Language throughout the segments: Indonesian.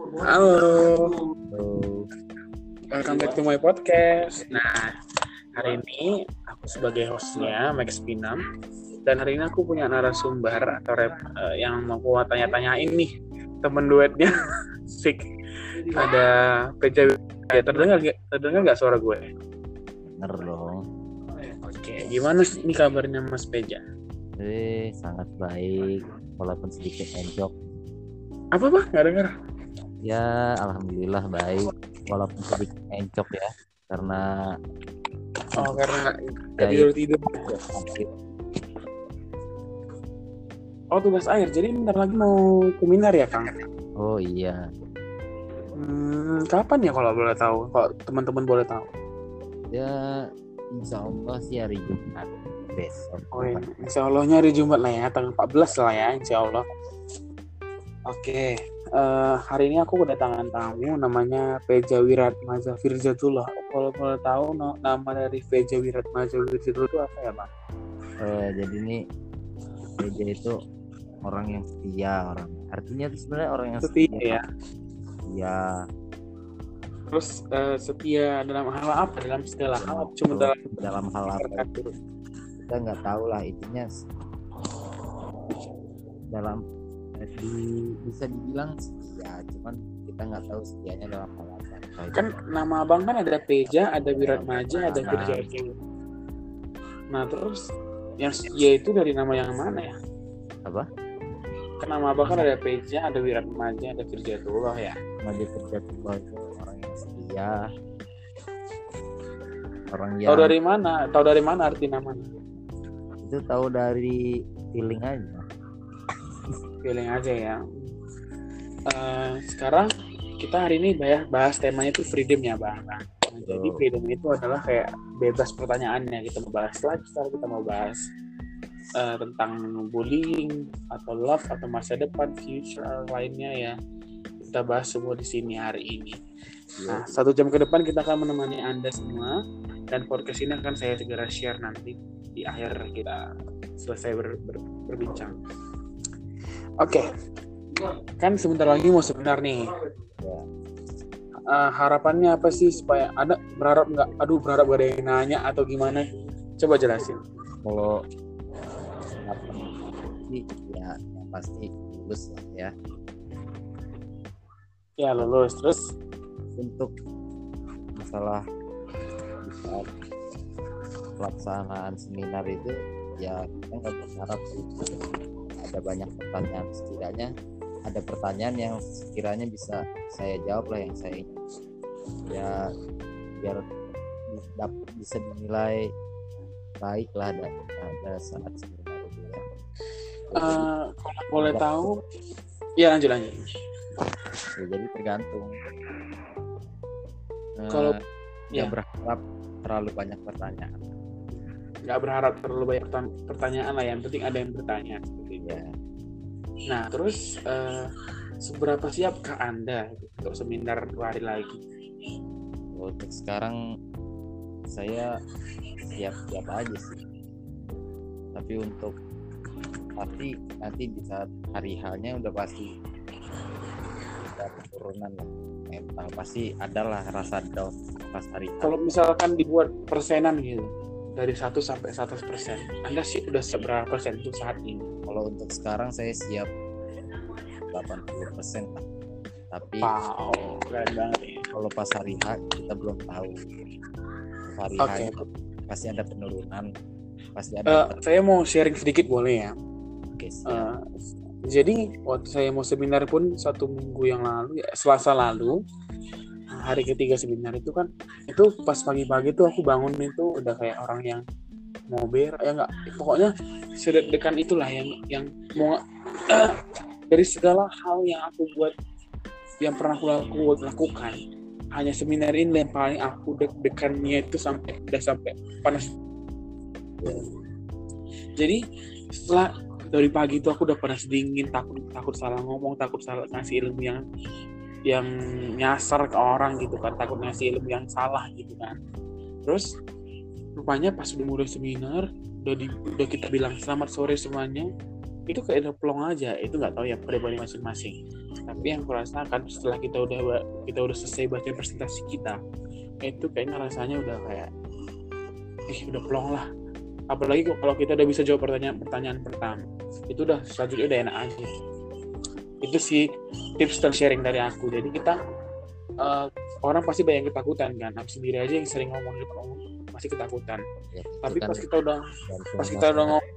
Halo, Halo. welcome back to my podcast. Nah, hari ini aku sebagai hostnya Max Pinam dan hari ini aku punya narasumber atau rep eh, yang mau aku tanya-tanyain nih temen duetnya Sik ada PJ ya, terdengar nggak terdengar nggak suara gue? Bener dong. Oke, gimana sih nih kabarnya Mas Peja? Eh, sangat baik walaupun sedikit enjok. Apa pak? Nggak dengar? Ya, alhamdulillah baik walaupun sedikit encok ya karena Oh karena Ya, tidur tidur. Oh tugas akhir, jadi bentar lagi mau seminar ya Kang? Oh iya, Hmm, kapan ya kalau boleh tahu? Kalau teman-teman boleh tahu? ya insya Allah sih hari Jumat besok. Oh iya, insya Allahnya hari Jumat lah ya, tanggal 14 lah ya, insya Allah. Oke, eh, hari ini aku kedatangan tamu namanya Peja Wirat Maza Firzatullah. Kalau boleh tahu no- nama dari Peja Wirat Maza Firzatullah itu apa ya, Bang? Eh, jadi ini Reja itu orang yang setia orang. Artinya itu sebenarnya orang yang Setia ya. Setia. Terus eh, setia dalam hal apa? Dalam segala hal, apa cuma dalam dalam hal apa kita nggak tahu lah intinya dalam di, bisa dibilang setia cuman kita nggak tahu setianya dalam hal apa kan nama abang kan ada Peja, ada Wirat Maja, ada Nah. Firjatullah. Nah terus yang setia itu dari nama yang mana ya? apa Kan nama abang kan ada Peja, ada Wirat Maja, ada Firjatullah ya. Nabi Firjatullah itu orang yang setia orang yang Tahu dari mana? Tahu dari mana arti namanya? itu tahu dari feeling aja Feeling aja ya. Eh, sekarang kita hari ini bahas, bahas temanya itu freedom ya bang. Nah, jadi freedom itu adalah kayak bebas pertanyaannya. Kita mau bahas lifestyle, kita mau bahas eh, tentang bullying atau love atau masa depan, future lainnya ya. Kita bahas semua di sini hari ini. Nah, satu jam ke depan kita akan menemani Anda semua dan podcast ini akan saya segera share nanti di akhir kita selesai ber- ber- berbincang. Oke, kan sebentar lagi mau seminar nih. Ya. Eh, harapannya apa sih supaya ada berharap nggak? Aduh berharap gak ada yang nanya atau gimana? Coba jelasin. kalau sih ya yang pasti lulus lah ya Ya lulus terus. untuk masalah saat pelaksanaan seminar itu ya kita nggak berharap sih ada banyak pertanyaan setidaknya ada pertanyaan yang sekiranya bisa saya jawab lah yang saya ingin ya biar bisa dinilai baik lah ada, ada saat seminar itu ya. Eh, kalau boleh tahu, ya lanjut lanjut. Ya, jadi tergantung Eh, Kalau- nggak ya. berharap terlalu banyak pertanyaan Nggak berharap terlalu banyak pertan- pertanyaan lah. Yang penting ada yang bertanya. Ya Nah, terus eh, seberapa siapkah Anda untuk seminar dua hari lagi? untuk sekarang saya siap-siap aja sih tapi untuk pasti nanti di saat hari halnya udah pasti ada penurunan lah mental pasti adalah rasa down pas hari. Kalau misalkan dibuat persenan gitu, dari 1 sampai 100 persen, Anda sih udah seberapa persen untuk saat ini? kalau untuk sekarang saya siap 80% lah tapi Wow, keren banget ya. kalau pas hari H kita belum tahu hari Oke. H itu pasti ada penurunan pasti ada saya mau sharing sedikit boleh ya? Oke, siap. Eh, jadi waktu saya mau seminar pun satu minggu yang lalu, ya, Selasa lalu, hari ketiga seminar itu kan, itu pas pagi-pagi tuh aku bangun itu udah kayak orang yang mau ber, ya enggak, pokoknya sedek-dekan itulah yang yang mau dari segala hal yang aku buat, yang pernah aku laku- lakukan, hanya seminar ini yang paling aku deg-degannya itu sampai udah sampai panas. Jadi setelah dari pagi itu aku udah panas dingin takut takut salah ngomong takut salah ngasih ilmu yang yang nyasar ke orang gitu kan takut ngasih ilmu yang salah gitu kan. Terus rupanya pas udah mulai seminar udah di, udah kita bilang selamat sore semuanya itu kayak udah plong aja itu nggak tahu ya pribadi masing-masing. Tapi yang kurasakan setelah kita udah kita udah selesai baca presentasi kita itu kayaknya rasanya udah kayak eh udah plong lah. Apalagi kalau kita udah bisa jawab pertanyaan-pertanyaan pertama itu udah selanjutnya udah enak aja itu sih tips dan sharing dari aku. Jadi kita uh, orang pasti banyak ketakutan kan. Aku sendiri aja yang sering ngomong di depan masih ketakutan. Ya, tapi kan pas kita udah pas kita udah ngomong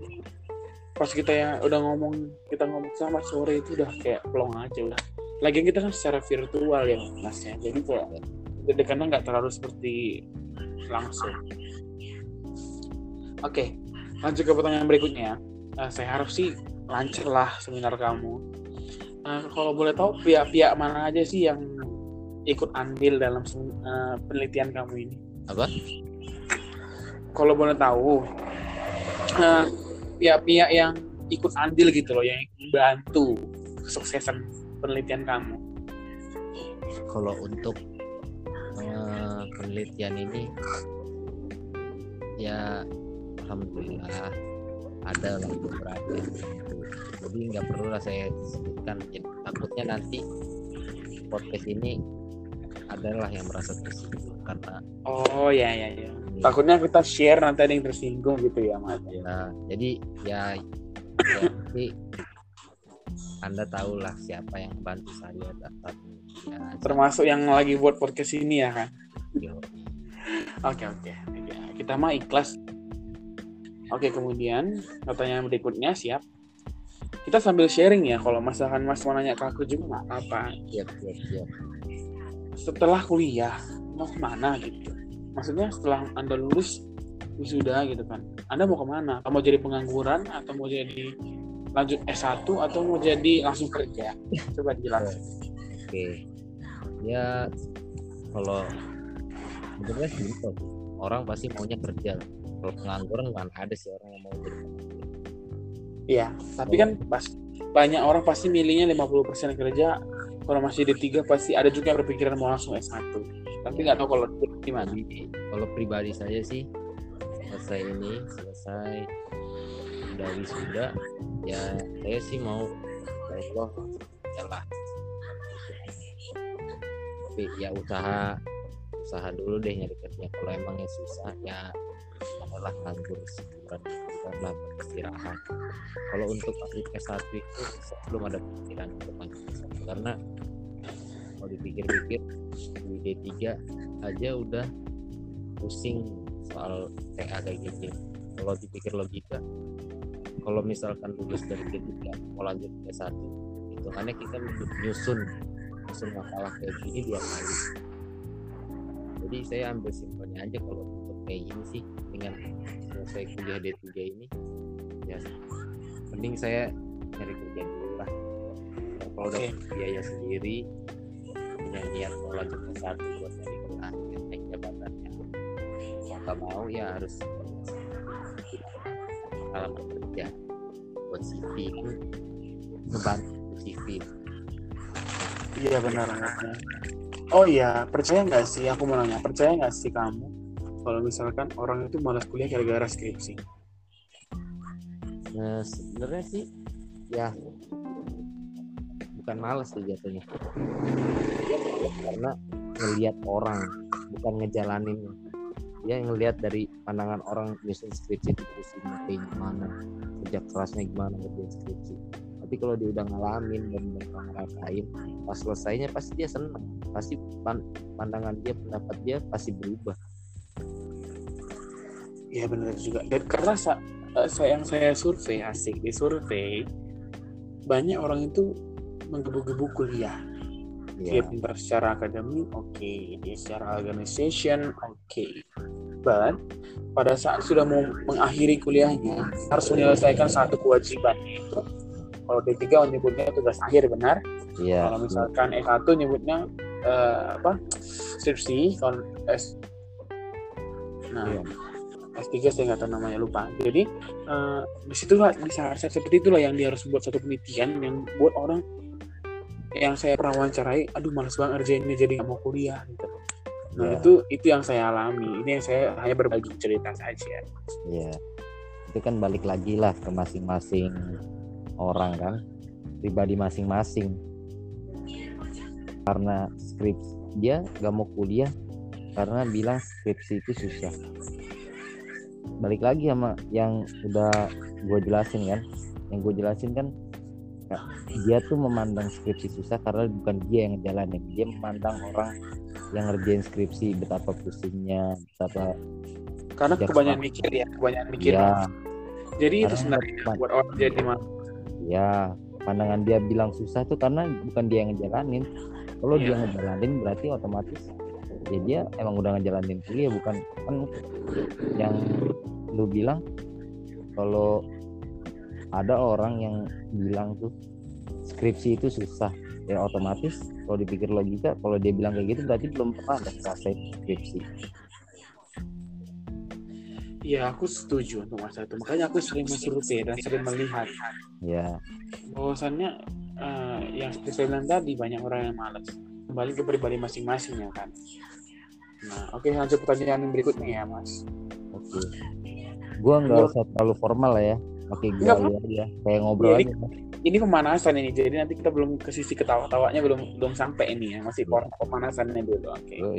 pas kita ya udah ngomong kita ngomong sama sore itu udah kayak plong aja udah. Lagi kita kan secara virtual ya mas ya. Jadi kayak jadi karena nggak terlalu seperti langsung. Oke lanjut ke pertanyaan berikutnya. Uh, saya harap sih lancar lah seminar kamu uh, kalau boleh tahu pihak-pihak mana aja sih yang ikut andil dalam uh, penelitian kamu ini? Apa? Kalau boleh tahu uh, pihak-pihak yang ikut andil gitu loh yang membantu kesuksesan penelitian kamu. Kalau untuk uh, penelitian ini ya alhamdulillah ada lah beberapa jadi nggak perlu lah saya sebutkan. Ya, takutnya nanti podcast ini adalah yang merasa tersinggung karena oh ya ya ya takutnya kita share nanti ada yang tersinggung gitu ya mas. Ya jadi ya, ya nanti anda tahulah siapa yang bantu saya dapat ya, termasuk yang lagi buat podcast ini ya kan? Oke oke. Kita mah ikhlas. Oke kemudian pertanyaan berikutnya siap kita sambil sharing ya kalau misalkan mas mau nanya ke aku juga nggak apa siap siap siap. Setelah kuliah mau ke mana gitu? Maksudnya setelah anda lulus wisuda gitu kan anda mau ke mana? Mau jadi pengangguran atau mau jadi lanjut S1 atau mau jadi langsung kerja? Coba jelas oke. Okay. ya kalau sebenarnya simpel orang pasti maunya kerja. Kalau pengangguran kan ada sih orang yang mau jadi iya. Tapi kan pas banyak orang pasti milihnya 50% kerja kalau masih di tiga pasti ada juga yang berpikiran mau langsung S1 tapi nggak tahu kalau gimana kalau pribadi saya sih selesai ini selesai dari sudah ya saya sih mau ya Allah jalan tapi ya usaha usaha dulu deh nyari kerja. Kalau emangnya susah ya adalah nganggur sebulan bukanlah beristirahat. Kalau untuk atlet S1 itu belum ada pikiran karena kalau dipikir-pikir di D3 aja udah pusing soal TA kayak gini. Kalau dipikir logika kalau misalkan lulus dari D3 mau lanjut ke S1 hitungannya kita nyusun nyusun makalah kayak gini dua kali. Jadi saya ambil simpelnya aja kalau untuk kayak gini sih dengan selesai kuliah D3 ini ya. Mending saya nyari kerja dulu lah. Kalau udah biaya sendiri punya niat mau lanjut ke satu buat nyari kerja naik jabatannya. Mau nggak mau ya harus alamat kerja. Buat CV itu ngebantu CV iya benar. Oh iya percaya nggak sih aku mau nanya percaya nggak sih kamu kalau misalkan orang itu malas kuliah gara-gara skripsi. Nah sebenarnya sih ya bukan malas sih jatuhnya. Karena ngelihat orang bukan ngejalanin. Dia ngelihat dari pandangan orang nyusun skripsi itu terus kayak gimana kerja kerasnya gimana ngerjain skripsi. Tapi kalau dia udah ngalamin dan ngerasain pas selesainya pasti dia senang pasti pandangan dia pendapat dia pasti berubah Iya benar juga dan karena sa saya yang saya survei asik di survei banyak orang itu menggebu-gebu kuliah yeah. dia pintar secara akademik oke okay. dia secara organization oke okay. but pada saat sudah mau mengakhiri kuliahnya harus menyelesaikan satu kewajiban itu kalau D3 menyebutnya tugas akhir benar yeah. kalau misalkan S1 nyebutnya uh, apa skripsi kalau S nah yeah. S3 saya nggak tahu namanya lupa. Jadi uh, di situ di saat seperti itulah yang dia harus buat satu penelitian yang buat orang yang saya pernah wawancarai aduh males banget ini jadi nggak mau kuliah gitu. Nah yeah. itu itu yang saya alami. Ini yang saya hanya berbagi cerita saja. Iya. Yeah. itu kan balik lagi lah ke masing-masing orang kan? Pribadi masing-masing. Karena skripsi dia gak mau kuliah karena bilang skripsi itu susah balik lagi sama yang udah gue jelasin kan. Yang gue jelasin kan dia tuh memandang skripsi susah karena bukan dia yang ngejalanin. Dia memandang orang yang ngerjain skripsi betapa pusingnya betapa karena kebanyakan mikir ya kebanyakan mikir. Ya. jadi itu sebenarnya buat orang jadi mah ya pandangan dia bilang susah tuh karena bukan dia yang ngejalanin. Kalau yeah. dia ngejalanin berarti otomatis ya dia emang udah ngejalanin kuliah bukan kan yang lu bilang kalau ada orang yang bilang tuh skripsi itu susah ya otomatis kalau dipikir logika kalau dia bilang kayak gitu berarti belum pernah ada selesai skripsi Iya, aku setuju untuk masa itu. Makanya aku sering mensurvei dan sering melihat. Ya. Bahwasannya uh, yang seperti saya bilang tadi banyak orang yang malas. Kembali ke pribadi masing-masing ya kan. Nah, oke okay, lanjut pertanyaan berikutnya ya, Mas. Oke. Okay. Gua nggak usah terlalu formal lah ya. Oke, gue aja. Kayak ngobrol ya, aja ini pemanasan ini jadi nanti kita belum ke sisi ketawa-tawanya belum belum sampai ini ya masih iya. pemanasannya dulu oke okay. uh,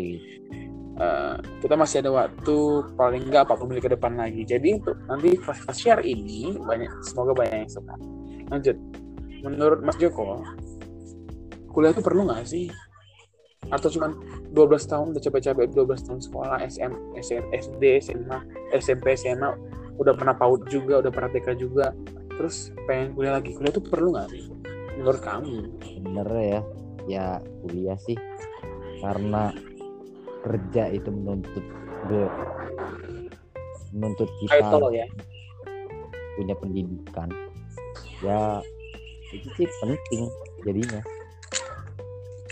eh, kita masih ada waktu paling enggak 40 menit ke depan lagi jadi untuk nanti pas share ini banyak semoga banyak yang suka lanjut menurut Mas Joko kuliah itu perlu nggak sih atau cuma 12 tahun udah capek-capek 12 tahun sekolah SM, SM SD SMA SMP SMA udah pernah PAUD juga udah pernah TK juga. Terus pengen kuliah lagi. Kuliah itu perlu nggak menurut kamu? Bener ya. Ya kuliah sih. Karena kerja itu menuntut gue menuntut kita Title, ya. punya pendidikan. Ya itu sih penting jadinya.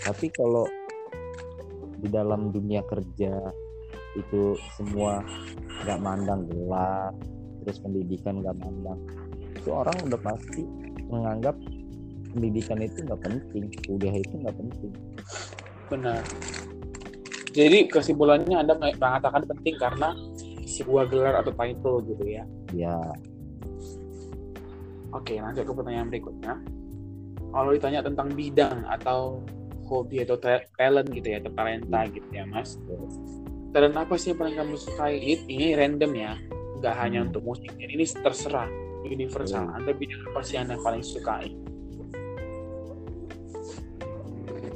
Tapi kalau di dalam dunia kerja itu semua nggak mandang gelar terus pendidikan nggak mandang. Itu orang udah pasti menganggap pendidikan itu nggak penting kuliah itu nggak penting. Benar. Jadi kesimpulannya anda mengatakan penting karena sebuah gelar atau title gitu ya? Ya. Oke lanjut ke pertanyaan berikutnya. Kalau ditanya tentang bidang atau hobi atau talent gitu ya atau talenta gitu ya mas. Talent apa sih yang paling kamu sukai? Ini random ya. Nggak hanya hmm. untuk musik ini terserah. Universal. Hmm. anda bidang apa sih anda paling sukai?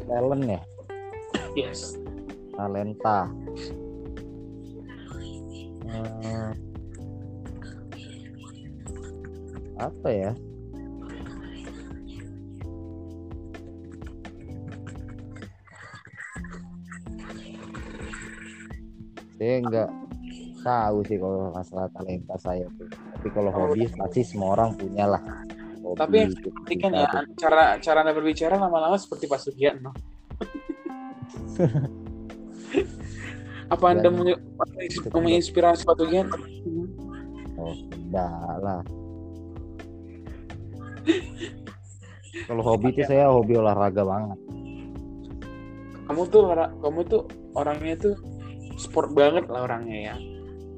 Talent ya? Yes. Talenta. Hmm, apa ya saya enggak tahu sih kalau masalah talenta saya tuh. Tapi kalau oh, hobi pasti semua orang punya lah. Hobi, tapi yang penting kan ya cara cara anda berbicara lama-lama seperti Pak Sugiarno apa anda mau menginspirasi Pak Sugiarno oh enggak lah. Kalau hobi itu saya hobi olahraga banget. Kamu tuh kamu tuh orangnya tuh sport banget lah orangnya ya.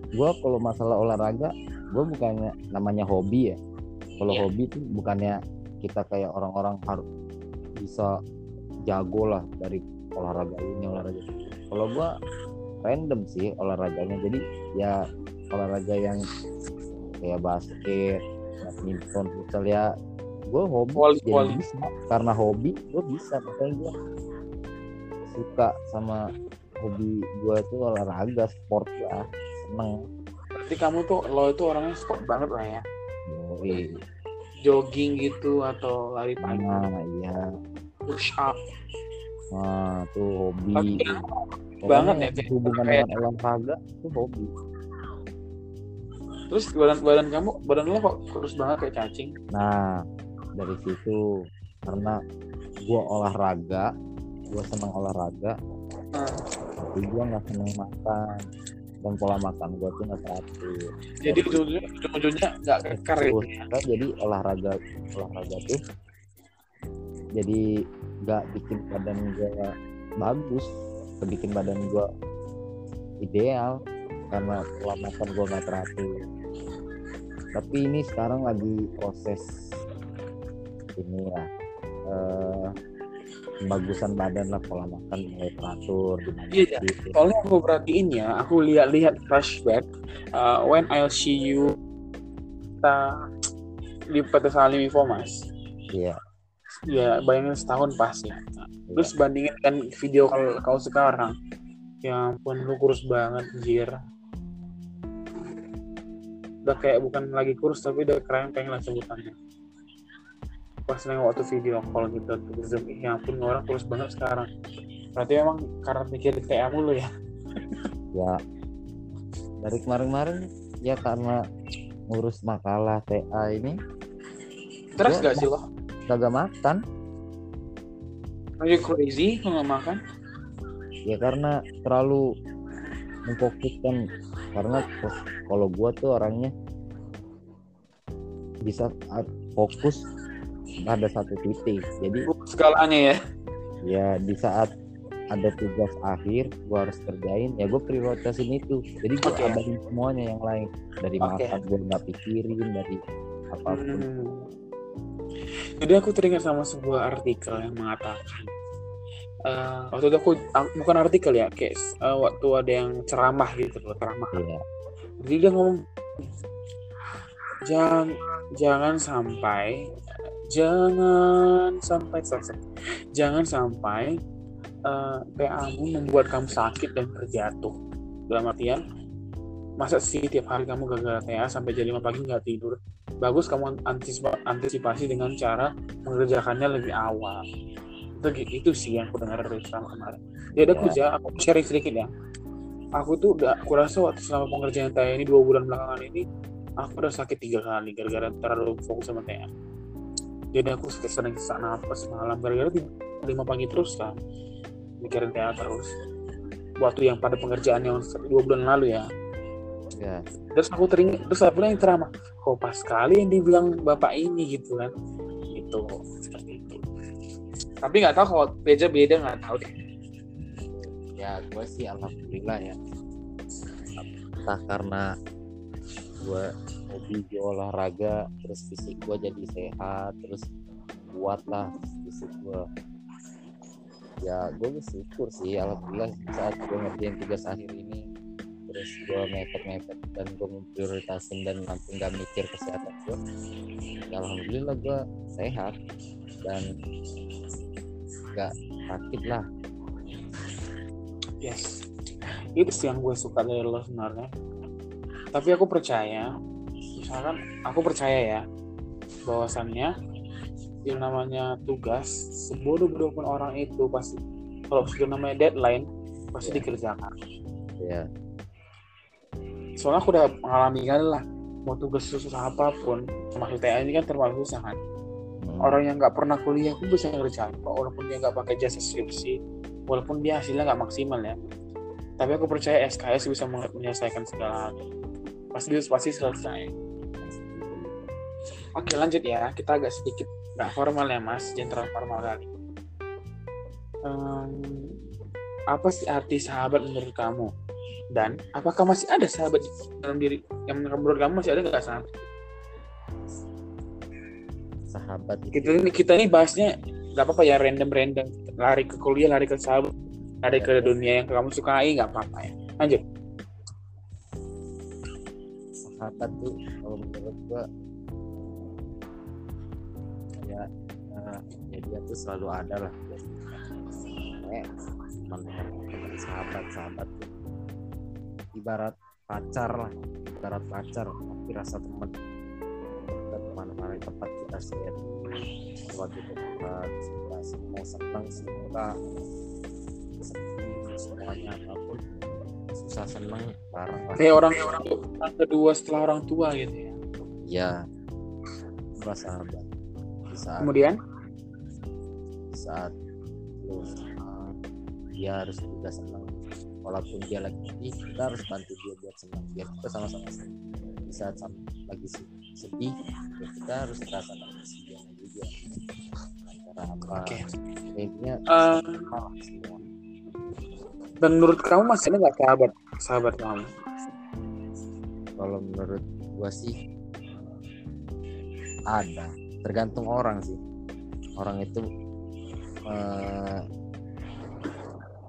Gue kalau masalah olahraga gue bukannya namanya hobi ya. Kalau yeah. hobi tuh bukannya kita kayak orang-orang harus bisa jago lah dari olahraga ini olahraga kalau gue random sih olahraganya. Jadi ya olahraga yang kayak basket badminton futsal ya gue hobi wali, jadi wali. bisa. Karena hobi gue bisa. Makanya gue suka sama hobi gue itu olahraga sport lah seneng. Berarti kamu tuh lo itu orangnya sport banget lah ya? Yoi. jogging gitu atau lari pagi? Nah, iya. Push up. Nah tuh hobi. Banget ya hubungan kayak... dengan olahraga itu hobi. Terus badan badan kamu badan lo kok kurus banget kayak cacing? Nah dari situ karena gua olahraga gua senang olahraga. Hmm. Tapi gua nggak senang makan. Dan pola makan gue tuh nggak teratur. Jadi ujung-ujungnya ujungnya nggak kekar ya? Kan jadi olahraga olahraga tuh jadi nggak bikin badan gue bagus bikin badan gue ideal karena pola makan gue nggak teratur. Tapi ini sekarang lagi proses ini ya eh, pembagusan badan lah pola makan mulai teratur Iya, gitu. Soalnya aku perhatiin ya, aku lihat-lihat flashback uh, when I'll see you kita di PT Salim Infomas. Iya. Ya, bayangin setahun pas ya. Terus bandingin kan video kau, kau sekarang. Ya ampun, lu kurus banget, anjir. Udah kayak bukan lagi kurus, tapi udah keren pengen lah sebutannya. Pas nengok waktu video call gitu, terus zoom, ya ampun, orang kurus banget sekarang. Berarti memang karena mikir kayak mulu ya. ya dari kemarin-kemarin ya karena ngurus makalah TA ini Ya, gak sih lo? kagak makan Are you crazy kalau nggak makan? ya karena terlalu memfokuskan karena kalau gua tuh orangnya bisa a- fokus pada satu titik jadi Segalanya ya. ya di saat ada tugas akhir gua harus kerjain ya gue prioritasin itu jadi gue Oke. abahin semuanya yang lain dari Oke. makan gue nggak pikirin dari apa pun Hmm. Jadi aku teringat sama sebuah artikel yang mengatakan eh, waktu itu aku aku- bukan artikel ya, kayak eh, waktu ada yang ceramah gitu loh, ceramah. ya Jadi dia ngomong jangan jangan sampai jangan sampai selesai. Jangan sampai eh, PA-mu membuat kamu sakit dan terjatuh. Dalam artian masa sih tiap hari kamu gagal TA sampai jam 5 pagi nggak tidur bagus kamu antisipa- antisipasi dengan cara mengerjakannya lebih awal itu itu sih yang aku dengar dari selama kemarin ya udah aku Ya. aku sharing sedikit ya aku tuh udah aku rasa waktu selama pengerjaan TA ini dua bulan belakangan ini aku udah sakit tiga kali gara-gara terlalu fokus sama TA jadi aku sering sesak nafas malam. Gara-gara lima pagi terus lah mikirin TA terus. Waktu yang pada pengerjaan yang dua bulan lalu ya. Ya. Terus aku teringat terus aku yang ceramah kok pas sekali yang dibilang bapak ini gitu kan. Itu seperti itu. Tapi nggak tahu kalau beda beda nggak tahu deh. Ya gue sih alhamdulillah ya. Entah karena gue hobi di olahraga terus fisik gue jadi sehat terus kuat lah fisik gue ya gue bersyukur sih alhamdulillah saat gue ngerjain tugas akhir ini terus gue mepet-mepet dan gue memprioritasin dan langsung gak mikir kesehatan gue ya alhamdulillah gue sehat dan gak sakit lah. Yes. Itu sih yang gue suka dari lo sebenarnya. Tapi aku percaya misalkan aku percaya ya bahwasannya yang namanya tugas sebodoh-bodoh pun orang itu pasti kalau sudah namanya deadline pasti Ya. dikerjakan. Ya soalnya aku udah mengalami kan lah mau tugas susah apa pun termasuk TA ini kan termasuk susah kan. Hmm. orang yang nggak pernah kuliah pun bisa ngerjain kok walaupun dia nggak pakai jasa skripsi walaupun dia hasilnya nggak maksimal ya. Tapi aku percaya SKS bisa menyelesaikan segala hal pasti pasti selesai. Oke lanjut ya. Kita agak sedikit nggak formal ya mas. Jangan terlalu formal kali. Em, apa sih arti sahabat menurut kamu? Dan apakah masih ada sahabat dalam diri? Yang menurut kamu masih ada nggak sahabat? Sahabat. Itu kita ini kita ini bahasnya nggak apa-apa ya random random lari ke kuliah lari ke sahabat lari ke dunia yang kamu sukai nggak apa-apa ya. Lanjut sahabat tuh kalau menurut gua ya eh, ya dia tuh selalu ada lah. Teman teman sahabat sahabat tuh. Ibarat pacar lah ibarat pacar tapi rasa teman. Kita ke mana-mana di tempat kita kalau kita tempat inspirasi mau senang suka semuanya apa pun susah senang bareng lah kayak orang orang kedua setelah orang tua gitu ya. Ya di saat kemudian? Di saat lu senang dia harus juga senang walaupun dia lagi sedih kita harus bantu dia buat senang biar kita sama-sama senang di saat lagi se- sedih ya kita harus merasakan kesedihannya juga. Antara apa? Eh, sama lah semua dan menurut kamu masih ada nggak sahabat sahabat kamu? Kalau menurut gua sih ada. Tergantung orang sih. Orang itu eh,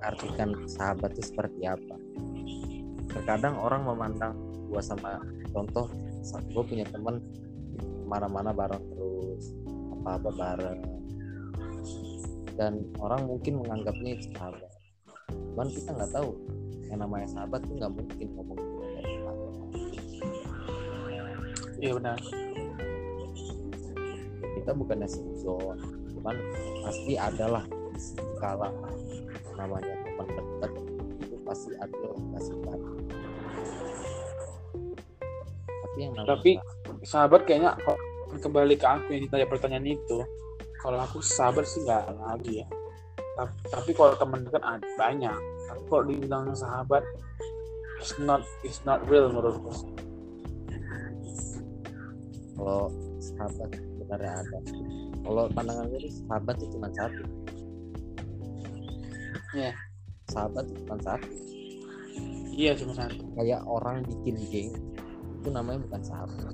artikan sahabat itu seperti apa. Terkadang orang memandang gua sama contoh gue punya teman mana-mana bareng terus apa-apa bareng. Dan orang mungkin menganggapnya itu sahabat cuman kita nggak tahu. Yang namanya sahabat tuh nggak mungkin ngomong sahabat iya benar. Kita bukannya suzon cuman pasti adalah kala namanya teman dekat itu pasti ada kasih tapi yang namanya Tapi sahabat kayaknya kembali ke aku yang ditanya pertanyaan itu. Kalau aku sahabat sih nggak lagi ya tapi, tapi kalau teman dekat ada banyak. Tapi kalau dibilang sahabat it's not it's not real menurutku kalau sahabat sebenarnya ada. Kalau pandangan gue sahabat itu cuma satu. Iya. sahabat itu cuma satu. Iya cuma satu. Kayak orang bikin geng itu namanya bukan sahabat.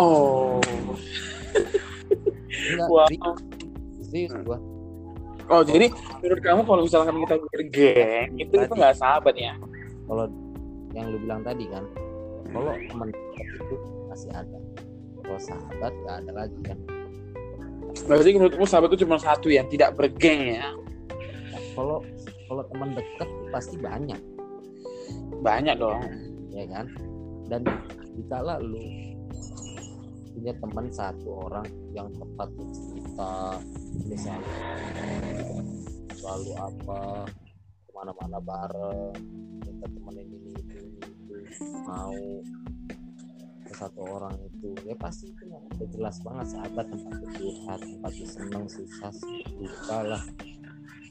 Oh. Enggak wow. serius, serius gua oh jadi menurut kamu kalau misalkan kita bergeng itu itu nggak sahabat ya? Kalau yang lu bilang tadi kan kalau teman itu masih ada. Kalau sahabat nggak ada lagi kan. Berarti menurutmu sahabat itu cuma satu yang tidak bergeng ya? Nah, kalau kalau teman dekat pasti banyak. Banyak dong. Ya kan? Dan dikala lu punya teman satu orang yang tepat kita misalnya selalu apa ke mana-mana bareng kita temenin ini itu, itu mau ke satu orang itu ya pasti itu udah jelas banget sahabat tempat curhat tempat senang susah duka lah.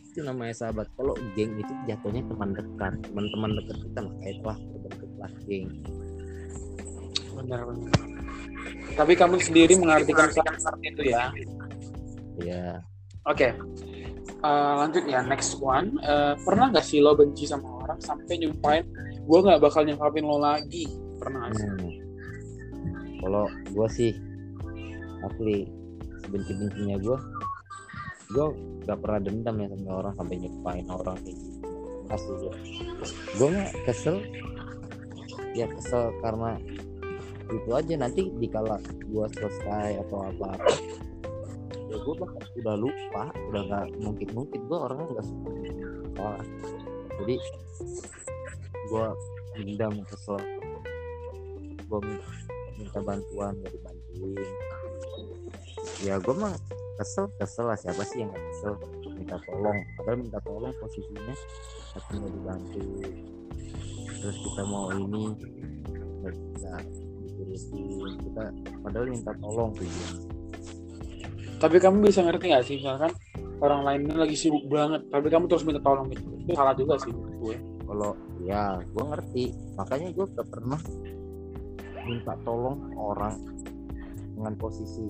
Itu namanya sahabat. Kalau geng itu jatuhnya teman dekat teman-teman dekat kita makanya telah terbentuklah geng. Benar benar. Tapi kamu sendiri mengartikan sahabat itu ya ya Oke, Eh, lanjut ya next one. Eh, pernah nggak sih lo benci sama orang sampai nyumpain gue nggak bakal nyangkapin lo lagi? Pernah nggak sih? Hmm. Kalau gue sih asli sebenci-bencinya gue, gue gak pernah dendam ya sama orang sampai nyumpain orang kayak gitu. Asli gue, gue mah kesel, ya kesel karena itu aja nanti dikala gue selesai atau apa apa ya gue bahkan udah lupa udah gak mungkin mungkin gue orangnya nggak suka jadi gue dendam kesel. Gue minta bantuan gak dibantuin ya gue mah kesel kesel lah. Siapa sih yang gak kesel? Minta tolong. Padahal minta tolong posisinya tapi mau dibantu. Terus kita mau ini nggak kita padahal minta tolong tuh ya. Tapi kamu bisa ngerti nggak sih misalkan orang lain ini lagi sibuk banget, tapi kamu terus minta tolong gitu. Itu salah juga sih gue. kalau ya gue ngerti. Makanya gue gak pernah minta tolong orang dengan posisi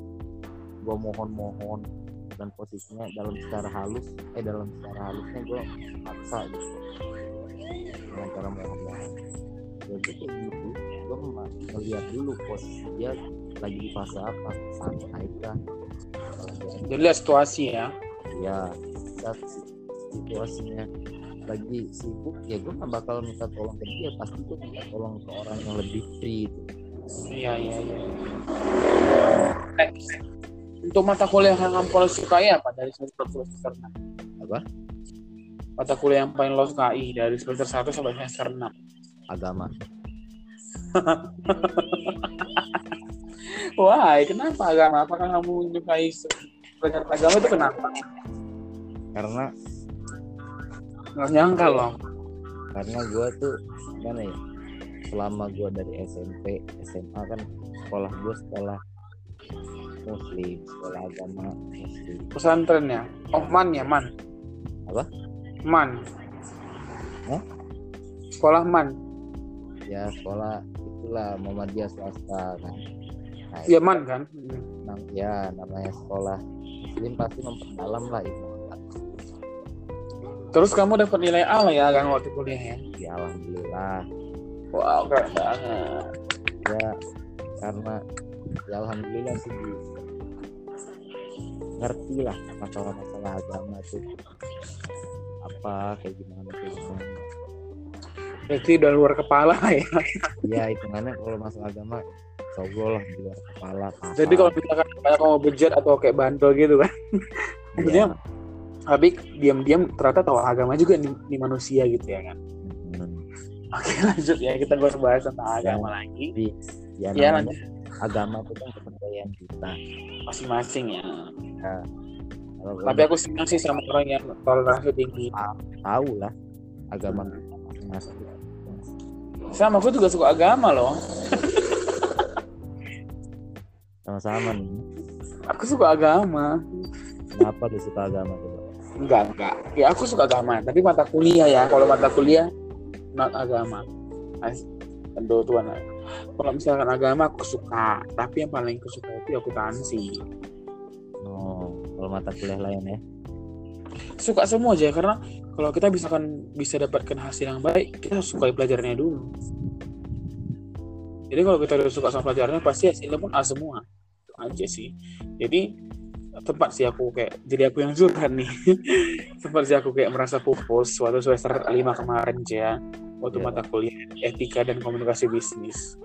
gue mohon-mohon dan posisinya dalam secara halus eh dalam secara halusnya gue paksa gitu. Dengan cara mohon-mohon. Jadi kayak gitu. Gue melihat dulu posisi dia lagi di fase apa santai kah Kalau dia- Jadi lihat situasi ya. ya situasinya lagi sibuk ya gue gak bakal minta tolong ke dia pasti gue minta tolong ke orang yang lebih free gitu. Iya iya iya. Next. Untuk mata kuliah yang kamu paling sukai apa dari semester 1 sampai semester 6? Apa? Mata kuliah yang paling lo sukai dari semester 1 sampai semester 6. agama Wah, kenapa agama? Apakah kamu menyukai pelajaran agama itu kenapa? karena Nggak nyangka loh. karena gue tuh gimana ya selama gue dari SMP SMA kan sekolah gue sekolah muslim sekolah agama muslim Pesantren ya? Oh, man ya, man. Apa? Man. Hah? Sekolah man. ya sekolah itulah Muhammadiyah swasta kan nah, Iya, man kan? Nam- ya namanya sekolah muslim pasti memperdalam lah agama. Terus kamu dapat nilai A lah ya kan waktu kuliah ya? ya alhamdulillah Wow, keren banget. ya karena ya alhamdulillah sih ngerti lah masalah-masalah agama tuh apa kayak gimana kayak gimana Berarti udah luar kepala ya. ya hitungannya kalau masalah agama sogol lah di luar kepala paham. Jadi kalau misalkan kayak mau bejat atau kayak bandel gitu kan. Maksudnya Iya. tapi diam-diam ternyata tahu agama juga nih, nih manusia gitu ya kan. Hmm. Oke lanjut ya kita usah bahas tentang agama lagi. Jadi ya Ya lanjut agama itu kan kepercayaan kita. masing-masing ya. Kalau Tapi aku senang sih sama orang yang toleransi tinggi. tahu lah agama kita masing-masing. Sama aku juga suka agama loh. Sama-sama nih. Aku suka agama. Kenapa lu suka agama coba? Enggak, enggak. Ya aku suka agama, tapi mata kuliah ya. Kalau mata kuliah not agama. Tentu Tuhan. Kalau misalkan agama aku suka, tapi yang paling aku suka itu akuntansi. Oh, kalau mata kuliah lain ya. Suka semua aja karena kalau kita misalkan bisa dapatkan hasil yang baik, kita harus sukai pelajarannya dulu. Jadi kalau kita udah suka sama pelajarannya pasti hasilnya pun A semua. Itu aja sih. Jadi tempat sih aku kayak jadi aku yang curhat nih. tempat sih aku kayak merasa pupus waktu semester 5 kemarin ya. Waktu Iya. mata kuliah etika dan komunikasi bisnis.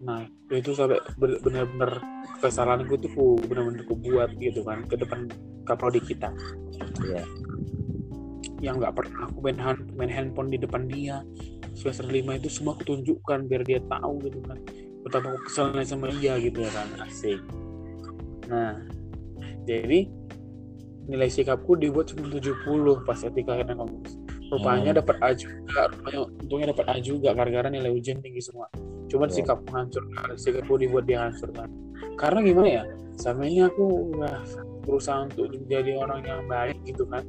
Nah, itu sampai ben- benar-benar kesalahan gue tuh ku benar-benar ku buat gitu kan ke depan kaprodi kita Iya. yang nggak pernah aku main, hand, main handphone di depan dia semester 5 itu semua aku tunjukkan biar dia tahu gitu kan betapa aku keselnya sama dia gitu ya kan. Asik. Nah jadi nilai sikapku dibuat cuma 70 pas etika dan komunikasi rupanya Hmm. dapat A juga rupanya untungnya dapat A juga gara-gara nilai ujian tinggi semua. Cuman Ya. sikap menghancurkan sikapku dibuat dia hancurkan karena gimana ya sama ini aku udah berusaha untuk menjadi orang yang baik gitu kan.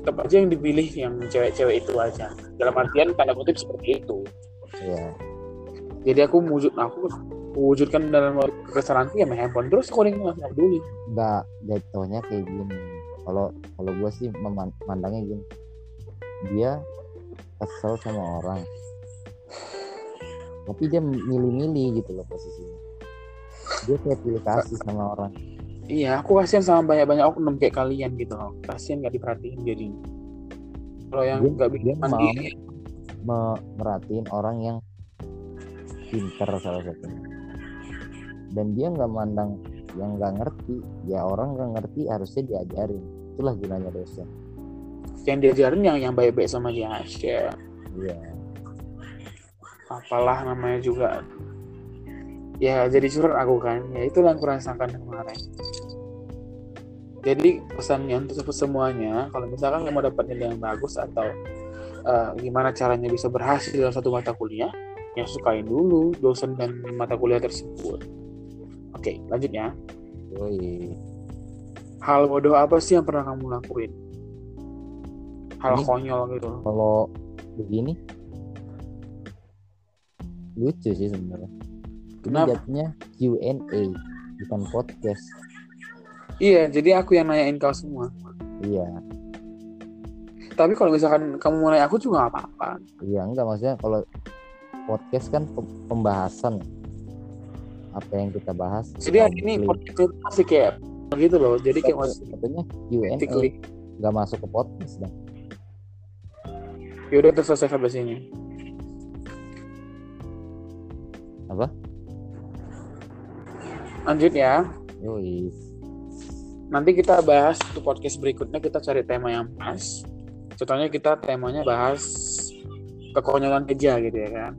Tetap aja yang dipilih yang cewek-cewek itu aja. Dalam artian tanda kutip seperti itu. Iya. Jadi aku wujud aku wujudkan dalam kesalahanku ya main handphone terus aku nggak nggak peduli Enggak, jatuhnya kayak gini. Kalau kalau gue sih memandangnya gini. Dia kesel sama orang. Tapi dia milih-milih gitu loh posisinya. Dia kayak pilih kasih sama orang. iya aku kasihan sama banyak-banyak oknum kayak kalian gitu loh kasihan nggak diperhatiin jadi kalau yang Dia- nggak dia bisa mau mandiri me- merhatiin orang yang pinter salah satunya. Dan dia nggak mandang yang nggak ngerti. Ya orang nggak ngerti harusnya diajarin. Itulah gunanya dosen. yang diajarin yang yang baik-baik sama dia aja Iya. apalah namanya juga ya jadi curhat aku kan ya itulah yang kurasakan kemarin jadi pesannya untuk semuanya kalau misalkan kamu dapat nilai yang bagus atau eh, gimana caranya bisa berhasil dalam satu mata kuliah ya sukain dulu dosen dan mata kuliah tersebut. Oke lanjut ya. Yoi. hal bodoh apa sih yang pernah kamu lakuin? Hal Ini- konyol gitu. kalau begini lucu sih sebenarnya. Ini Kenapa? jatuhnya Q&A bukan podcast. Iya jadi aku yang nanyain kau semua. Iya. Tapi kalau misalkan kamu mulai aku juga apa-apa. Iya enggak maksudnya kalau podcast kan pem- pembahasan. Apa yang kita bahas? Jadi hari ini podcast itu masih kayak gitu loh. Jadi kayak masih katanya Q&A klik nggak masuk ke podcast dong yaudah terus selesai sini. Apa? lanjut ya. Yoi. nanti kita bahas untuk podcast berikutnya kita cari tema yang pas. Contohnya kita temanya bahas kekonyolan kerja gitu ya kan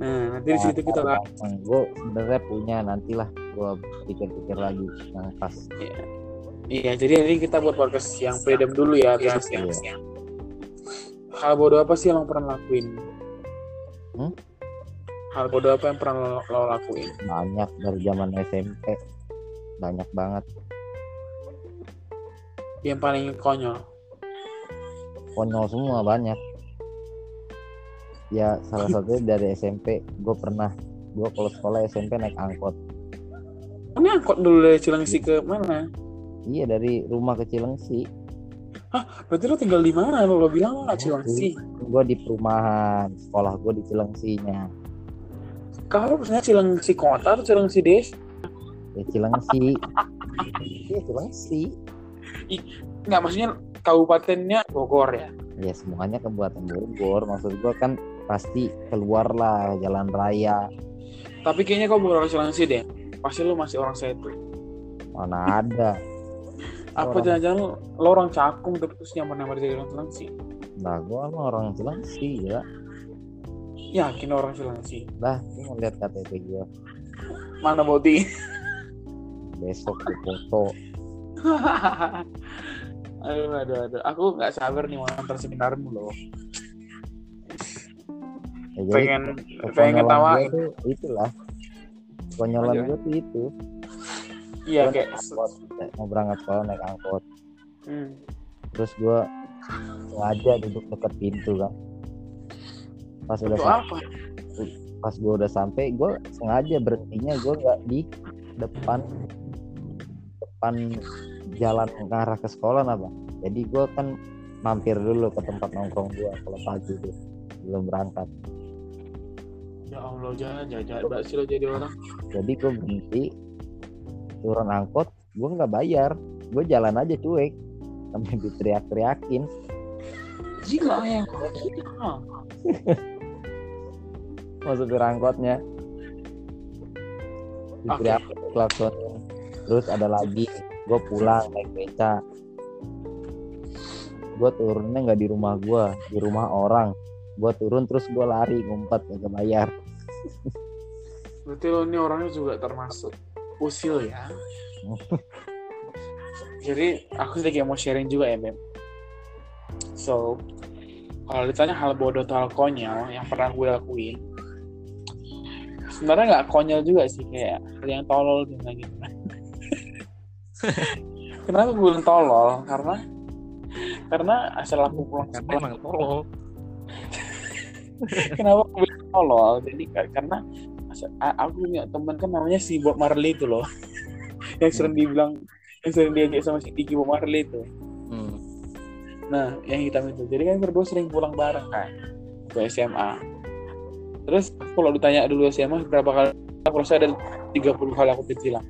nah nanti di situ kita bahas gue sebenarnya punya nantilah gue pikir-pikir lagi yang pas. Iya. Jadi ini kita buat podcast yang freedom dulu ya biar Iya. siang hal bodoh apa sih yang lo pernah lakuin? Hmm? hal bodoh apa yang pernah lo, lo lakuin? Banyak dari zaman SMP banyak banget. Yang paling konyol? Konyol semua banyak ya salah satunya dari SMP gue pernah gue kalau sekolah SMP naik angkot. Ini angkot dulu dari Cilengsi ke mana? Iya dari rumah ke Cilengsi. Berarti lo tinggal di mana? Lo, bilang lo Cilengsi? gue di perumahan. Sekolah gue di Cilengsinya. Kalau maksudnya Cilengsi kota atau Cilengsi desa? Ya Cilengsi. Ya Cilengsi. Nggak maksudnya kabupatennya Bogor ya? Ya semuanya Kabupaten Bogor. Maksud gua kan pasti keluar lah jalan raya. Tapi kayaknya kau bukan orang Cilengsi deh pasti lu masih orang Setu. Mana ada. Apa jangan-jangan lo, lo orang Cakung tapi terus nyamar-nyamar jadi orang Cilengsi nah gua emang orang Cilengsi ya. Yakin orang Cilengsi lah lu mau lihat KTP gua. Mana boti besok di foto. Aduh aduh aduh. Aku nggak sabar nih mau nonton seminarmu loh ya, jadi pengen pengen gua tuh itulah. Konyolan gue tuh itu. Iya Gua kayak angkot, mau berangkat sekolah naik angkot. Hmm. terus gue sengaja duduk dekat pintu kan. Pas udah untuk sam- apa? pas gue udah sampai gue sengaja berhentinya gue nggak di depan depan jalan ke arah ke sekolah apa jadi gue kan mampir dulu ke tempat nongkrong gue kalau pagi tuh belum berangkat ya Allah jangan jangan jangan. Banget sih lo jadi orang. Jadi gue berhenti turun angkot gue nggak bayar. Gue jalan aja cuek. Sampai diteriak-teriakin. Gila ya mau supir angkotnya. Diteriak klaksonnya terus ada lagi gue pulang naik beca. Gue turunnya nggak di rumah gue di rumah orang gue turun terus gue lari ngumpet gak bayar. Berarti lo ini orangnya juga termasuk usil ya? Jadi aku sedikit mau sharing juga ya Beb. So kalau ditanya hal bodoh atau hal konyol yang pernah gue lakuin sebenarnya nggak konyol juga sih kayak hal yang tolol gitu gitu kenapa gue bilang tolol? Karena karena asal aku pulang sekolah tolol kenapa aku bilang tolol jadi ka- karena aku punya teman kan namanya si Bob Marley itu loh yang sering dibilang yang sering diajak sama si Diki Bob Marley itu hmm. Nah, yang hitam itu. Jadi kan berdua sering pulang bareng kan ke SMA. Terus kalau ditanya dulu SMA berapa kali aku rasa ada 30 kali aku kecilan.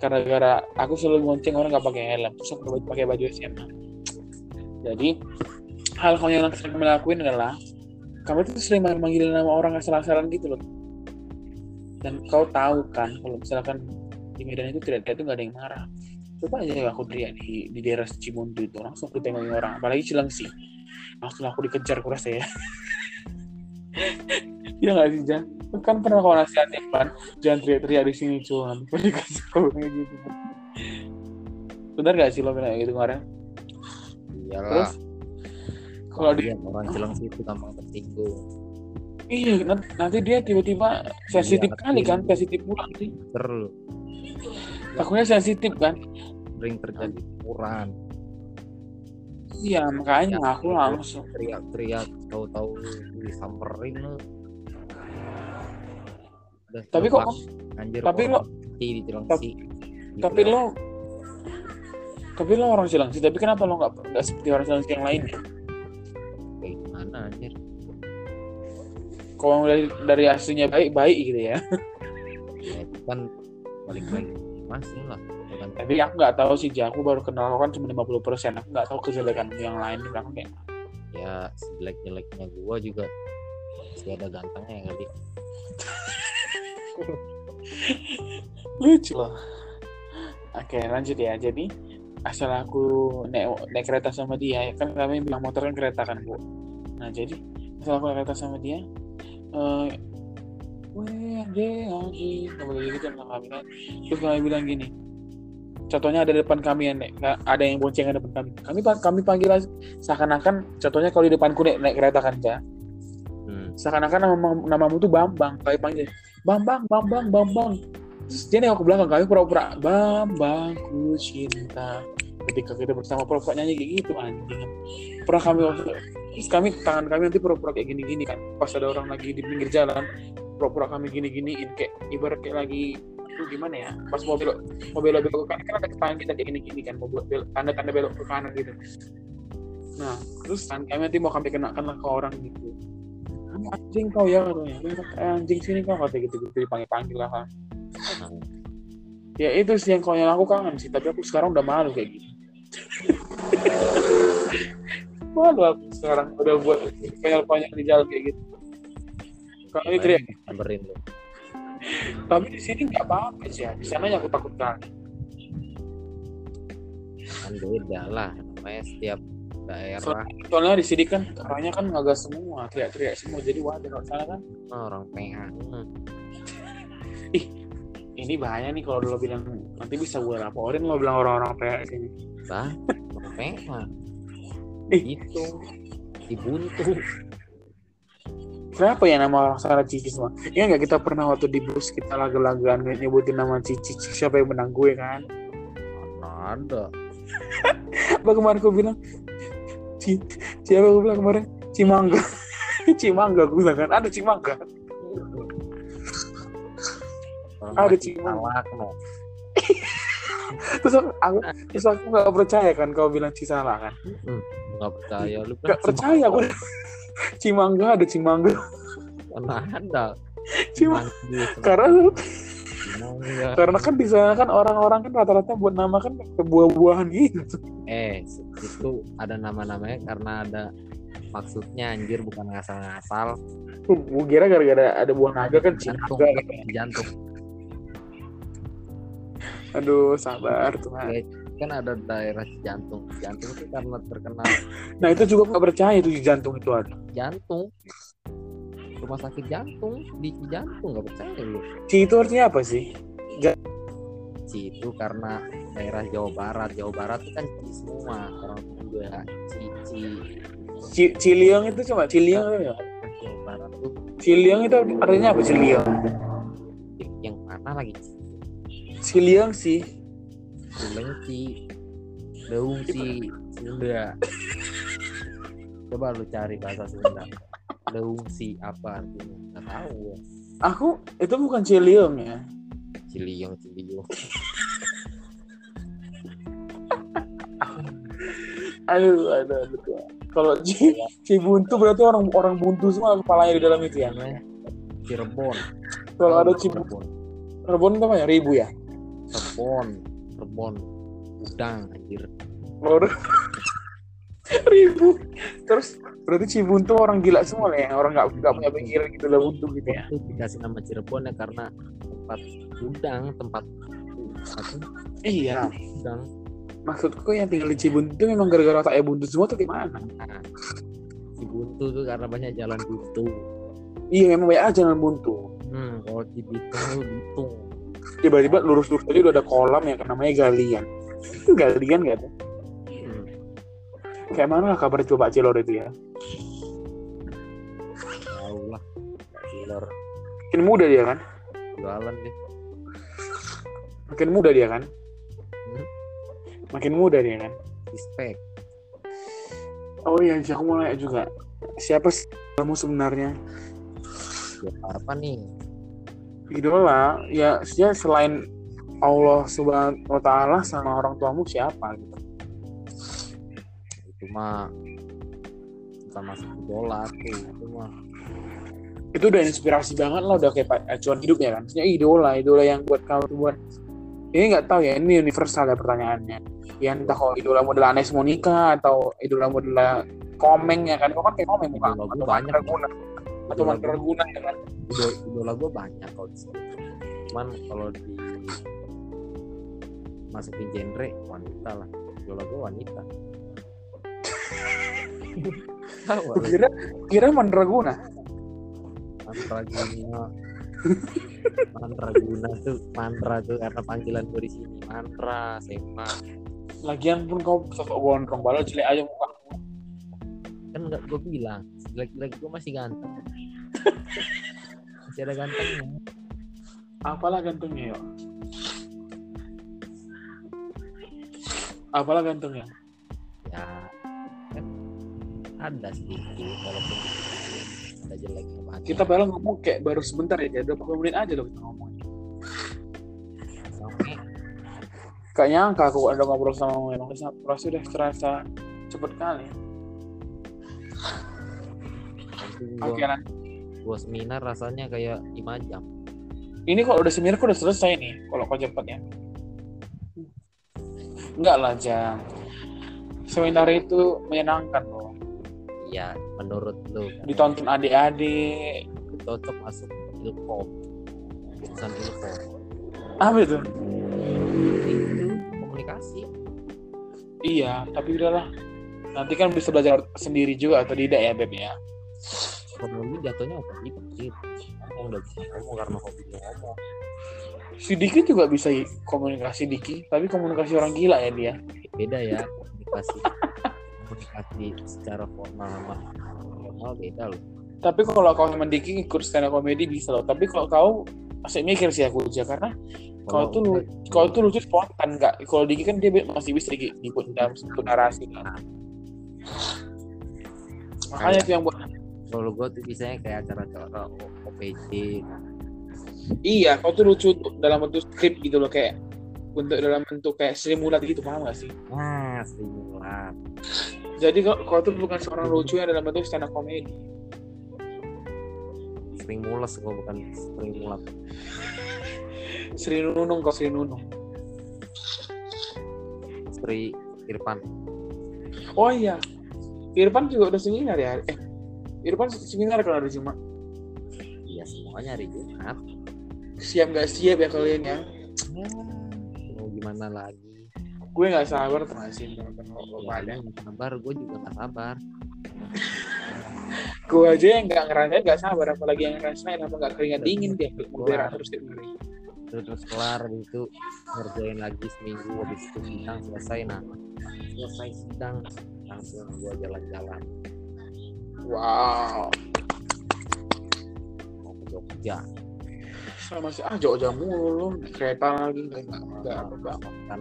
Karena gara aku selalu ngonceng orang nggak pakai helm, terus aku pakai- baju SMA. Jadi hal konyol yang sering kami lakuin adalah kami tuh sering manggil nama orang asal-asalan gitu loh. Dan kau tahu kan kalau misalkan di Medan itu tidak itu nggak ada yang marah. Coba aja aku teriak di di daerah Cimontu itu langsung aku tengokin orang. Apalagi Cilengsi langsung aku dikejar kurasa ya. Iya nggak sih Jan? Kan pernah kau nasihatin kan jangan teriak-teriak di sini nanti kau dikejar kayak gitu. Benar gak sih lo bilang gitu kemarin? Iyalah. Terus kalau di Iya, orang Cilengsi itu gampang tersinggung. Iya nanti, dia tiba-tiba sensitif Iya, kali kan sensitif pula sih. Terus takutnya sensitif kan. Sering terjadi kuran iya makanya aku langsung. teriak-teriak tahu-tahu disamperin Udah Tapi kok- anjir tapi orang mati di Cilengsi tapi lo tapi lo orang Cilengsi tapi kenapa lo nggak nggak seperti orang Cilengsi yang lainnya kayak gimana anjir. Kalau dari dari aslinya baik baik gitu ya. Ya kan balik lagi masing lah. Tapi aku nggak tahu sih aku baru kenal kau kan cuma 50 persen. Aku nggak tahu kejelekan yang lain belakang kayak ya sejelek-jeleknya gua juga masih ada gantengnya ya kali lucu loh oke lanjut ya. Jadi asal aku naik naik kereta sama dia ya. Kan kami bilang motor kan kereta kan bu nah jadi asal aku kereta sama dia eh Weh, anjing, anjing, Nggak boleh gitu sama kami kan. Terus kami bilang gini, contohnya ada di depan kami ya, Nek. Ada yang boncengan depan kami. Kami kami panggil seakan-akan, contohnya kalau di depanku naik, naik kereta kan, hmm. seakan-akan nama namamu tuh Bambang kayak panggil Bambang Bambang Bambang terus dia nengok ke belakang kami pura-pura Bambang ku cinta ketika kita bersama pura-pura nyanyi kayak gitu anjing pernah kami terus kami tangan kami nanti pura-pura kayak gini-gini kan. Pas ada orang lagi di pinggir jalan pura-pura kami gini-giniin kayak ibarat kayak lagi itu gimana ya? Pas mau belok mau belok ke kanan kan ada tangan kita kayak gini-gini kan mau belok tanda tanda belok ke kanan gitu. Nah terus kan kami nanti mau kami kenakan lah ke orang gitu. Anjing kau ya katanya. "Eh, anjing sini kau kata gitu gitu dipanggil panggil lah. Kan ya itu sih yang konyol aku kangen sih tapi aku sekarang udah malu kayak gini malu aku sekarang udah buat konyol-konyol di jalan kayak gitu kalau ini teriak Samperin lu. tapi di sini nggak apa-apa sih ya di sana yang aku takut kali Kan beda lah. Namanya setiap daerah soalnya, soalnya di sini kan orangnya kan ngegas semua teriak-teriak semua jadi wajar kalau sana kan orang PH. Hmm. ini bahaya nih kalau lo bilang nanti bisa gue laporin lo bilang orang-orang kayak sini Bah, orang PH. Ih. Itu dibuntu. Kenapa ya nama orang sana Cici semua? Iya nggak kita pernah waktu di bus kita lagu-laguan nyebutin nama Cici, siapa yang menang gue kan? Mana ada. Apa kemarin gue bilang Ci, siapa gue bilang kemarin? Cimangga. Cimangga gue bilang kan ada Cimangga. Ada masih Cimang. salak, no. Terus aku, terus aku nggak percaya kan kau bilang Cisalah kan? Hmm, nggak percaya lu Nggak percaya gue. Cimangga ada Cimangga. Mana ada. Cima, Manggil, karena Cimangga. karena kan di sana kan orang-orang kan rata-rata buat nama kan buah-buahan gitu. Eh, itu ada nama-namanya karena ada maksudnya anjir bukan ngasal-ngasal Gue kira gara-gara ada buah naga kan jantung Cimangga. jantung Aduh, sabar Tuhan. Oke, kan ada daerah jantung jantung itu karena terkenal Nah itu juga nggak percaya itu di jantung itu ada. jantung rumah sakit jantung di jantung nggak percaya lu Ci itu artinya apa sih? Ci itu karena daerah Jawa Barat Jawa Barat itu kan Ci semua orang juga Ci Ci Ci, Ciliang itu coba Ciliang ya? Jawa Barat tuh Ciliang itu artinya apa Ciliang? yang mana lagi Ciliang sih. Suleng Ci Daung Ci Sunda coba lu cari bahasa Sunda Daung Ci apa artinya nggak tahu ya Aku itu bukan Ciliang ya. Ciliung Ciliung Aduh, aduh, aduh. Kalau Ci, Cibuntu berarti orang orang buntu semua kepalanya di dalam itu ya. Cirebon Kalau ada Cirebon Rebon itu apa ya? Ribu ya? Cirebon Cirebon udang anjir Baru ribu. Terus berarti Cibuntu orang gila semua lah ya. Orang nggak nggak punya pikiran gitu lah buntu gitu ya. itu dikasih nama Cirebon ya karena tempat udang tempat apa Iya. udang Maksudku yang tinggal di Cibuntu memang gara-gara otaknya buntu semua tuh gimana? nah, si buntu tuh karena banyak jalan buntu Iya memang banyak jalan buntu. hmm kalau di Bitung tuh Bitung Tiba-tiba lurus-lurus tadi udah ada kolam yang namanya galian. galian gak tuh? hmm. Kayak mana lah kabar coba Cilor itu ya? tahu lah killer Makin muda dia kan? jualan deh Makin muda dia kan? Hmm. Makin muda dia kan? respect Oh iya, aku mau nanya juga. Siapa sih kamu sebenarnya? ya apa nih Idola, ya maksudnya selain Allah Subhanahu wa taala sama orang tuamu siapa gitu. itu mah bukan masuk idola tuh itu mah Itu udah inspirasi banget lah, udah kayak acuan hidup ya kan. Maksudnya idola, idola yang buat kamu buat ini nggak tahu ya, ini universal ya pertanyaannya. Ya entah kalau idola model Anes Monica atau idola model Komeng ya kan, kau kan kayak Komeng Atau banyak. Atau Idola gua- Mandraguna ya kan? idola, gue banyak kalau di sini. Cuman kalau di masukin genre wanita lah. Idola gue wanita. Kira kira Mandraguna. mantraguna mantraguna tuh mantra tuh karena panggilan gue di sini. Mantra sema. Lagian pun kau sosok gondrong balau jelek aja muka. Kan nggak gue bilang lagi-lagi gue masih ganteng masih ada gantengnya Apalah gantengnya yuk. Apalah gantengnya. ya kan ada sedikit walaupun ada banyak Kita baru ngomong kayak baru sebentar ya, kayak 20 menit aja loh kita ngomong. Sampai Gak nyangka aku ada ngobrol sama Memang proses udah terasa cepet kali. Nanti Oke gua, lah. gua seminar rasanya kayak 5 jam Ini kalau udah seminar aku udah selesai nih. Kalau kau cepet ya. Enggak lah, Jang. Seminar itu menyenangkan loh. Iya, menurut lu kan, Ditonton adik-adik. cocok masuk ilkom jurusan ilkom Apa itu? itu komunikasi Iya, tapi udahlah. Nanti kan bisa belajar sendiri juga atau tidak ya, Beb ya? Kalau lu jatuhnya apa gitu sih ngomong udah bisa ngomong karena hobinya ngomong Si Diki juga bisa komunikasi Diki, tapi komunikasi orang gila ya dia. beda ya komunikasi komunikasi secara formal sama formal beda loh Tapi kalau kau sama Diki ikut stand up comedy bisa loh. Tapi kalau kau masih mikir sih aku aja karena kau tuh lu, kau tuh lucu spontan nggak? Kalau Diki kan dia masih bisa ikut dalam satu narasi kan. Makanya itu yang buat kalau gue tuh biasanya kayak acara-acara OPC iya kau tuh lucu dalam bentuk skrip gitu loh kayak bentuk dalam bentuk kayak Sri Mulat gitu paham gak sih? wah stimulan Jadi kau, kau tuh bukan seorang lucu yang dalam bentuk stand up comedy. sering mules gue bukan sering mulat Sri Nunung kau Sri Nunung. Sri Irfan Oh iya, Irfan juga udah seminar ya? Eh, Irfan seminar kalau hari Jumat. iya semuanya hari Jumat. Siap nggak siap ya kalian ya? ya mau gimana lagi? Gue nggak sabar tuh ngasih nggak sabar gue juga nggak sabar. Gue aja yang nggak ngerasain nggak sabar, apalagi yang ngerasain apa nggak keringat dingin dia berak terus tiap hari. terus terus kelar habis itu ngerjain lagi seminggu habis itu sidang selesai. Nah selesai sidang langsung gue jalan-jalan Wow, mau ke Jogja sama sih ah jauh-jauh mulu lu kereta lagi nggak nggak apa banget.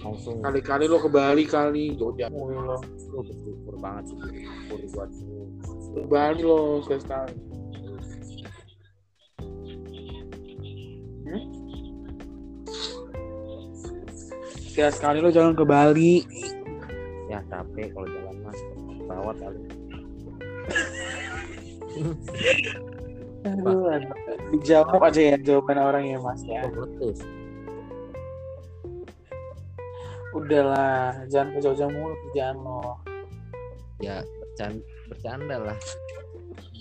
langsung Kali-kali lo ke Bali kali jauh-jauh mulu lo. gue bersyukur banget sih bersyukur buat lu Ke Bali lo sekali. Hmm? Sekali sekali lo jalan ke Bali. ya capek kalau jalan mas pesawat kali Aduh, aduh. dijawab aja ya jawaban orang ya mas ya. Udahlah, jangan ke jauh-jauh mulu kerjaan lo. ya bercanda, bercanda lah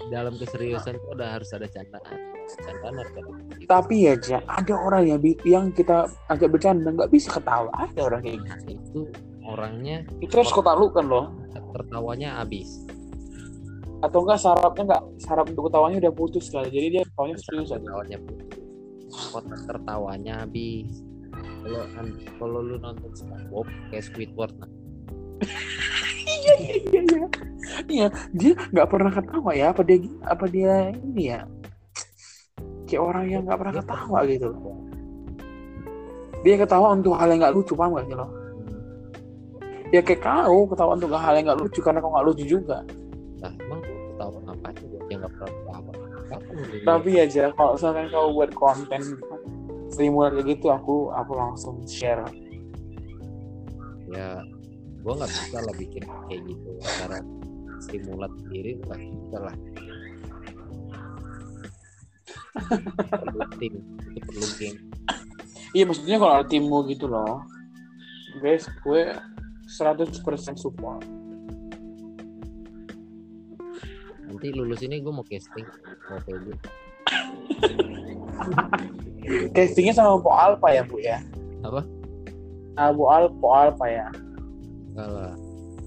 dalam keseriusan tuh udah harus ada candaan candaan harus ada. Tapi ya, Ja, ada orang yang, yang kita agak bercanda nggak bisa ketawa. Ada orang kayak gitu. Nah, itu orangnya Itu harus kau taklukkan loh. tertawanya habis Atau enggak sarapnya enggak sarap untuk ketawanya udah putus kali. Jadi dia ketawanya serius aja. tertawanya putus kotak tertawanya habis kalau kalau lu nonton SpongeBob kayak Squidward nah Iya iya iya iya. Iya, dia nggak pernah ketawa ya. Apa dia apa dia ini ya? Kayak orang yang nggak pernah ketawa gitu. Dia ketawa untuk hal yang nggak lucu, paham gak sih lo? Ya kayak kau ketawa untuk hal yang nggak lucu karena kau nggak lucu juga. nah emang ketawa ngapain gue dia nggak pernah ketawa Tapi aja kalau misalkan kau buat konten stimulan kayak gitu, aku aku langsung share. ya gue nggak bisa lah bikin kayak gitu. Cara stimulat sendiri nggak bisa lah. Perlu tim itu perlu game Iya maksudnya kalau ada timmu gitu loh, guys, gue 100% support. nanti lulus ini gue mau casting mau PB Castingnya sama Po Alpha ya bu ya? Apa? Ah, Bu Al Po Alpha ya. enggak lah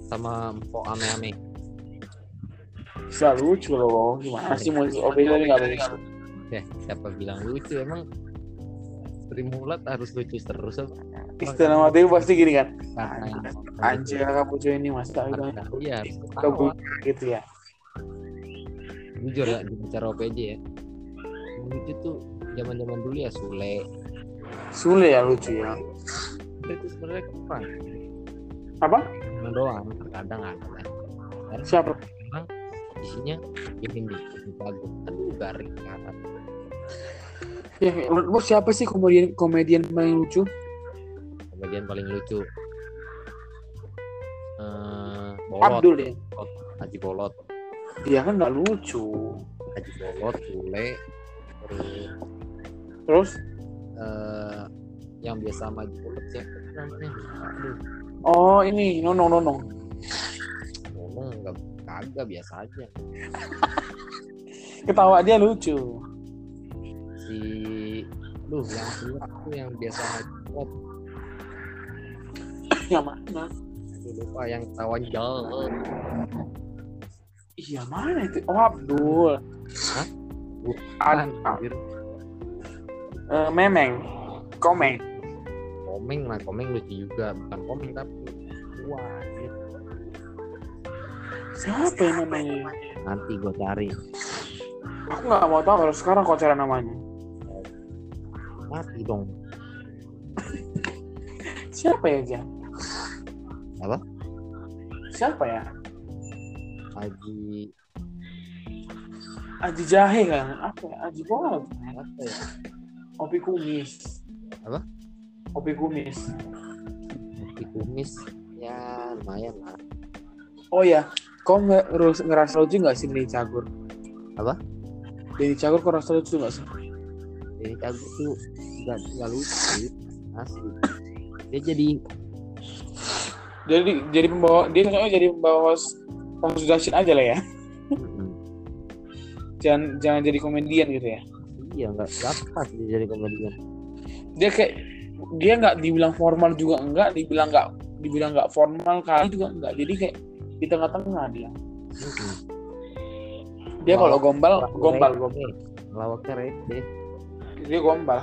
sama Mpok ame-ame Bisa lucu loh. Gimana sih mau OB tadi nggak lucu? eh siapa bilang lucu emang stimulat harus lucu terus apa Istilah mati pasti gini kan. yang Anjir kamu cuy ini mas tak karena iya gitu ya. jujur ya bicara OPJ ya lucu tuh zaman zaman dulu ya Sule Sule ya lucu ya. itu sebenarnya kurang Apa? Cuma doang terkadang ada kan karena Siapa? memang isinya ingin bikin bagus aduh garing banget Ya, menurutmu siapa sih komedian komedian paling lucu? Kemudian paling lucu. Eh bolot. Abdul ya. Haji Bolot. Dia kan nggak lucu. Haji Bolot Sule terus? Terus eh yang biasa maju mulut siapa namanya? Aduh Oh ini. Nonong Nonong. ngomong nggak kagak biasa aja. Ketawa dia lucu. si aduh yang tuh yang biasa maju Yang mana? aduh lupa yang tawan jauh Iya mana itu? Oh Abdul. Hah? Ad, anjir eh, Memeng. Komeng. komeng lah komeng lucu juga bukan komeng tapi wah. Siapa yang namanya? nanti gue cari Aku nggak mau tahu kalau sekarang kau cari namanya. mati dong Siapa ya Jan? Apa? Siapa ya? Haji Aji Jahe kan? Apa ya? Aji Bola. apa ya Opi Kumis. Apa? Opi Kumis. Haji kumis ya lumayan lah Oh ya, kau nggak ngerus- ngerasa lucu nggak sih Denny Cagur? Apa? Denny Cagur kau rasa lucu nggak sih? jadi cagur tuh nggak nggak lucu asli dia jadi Jadi jadi pembawa dia cocoknya jadi pembawa dahsyat aja lah ya. Jangan jangan jadi komedian gitu ya. iya nggak pas dia jadi komedian Dia kayak dia nggak dibilang formal juga enggak, dibilang nggak dibilang nggak formal kali juga enggak. Jadi kayak di tengah-tengah dia. Dia kalau gombal, gombal, gombal. lawaknya receh Dia gombal.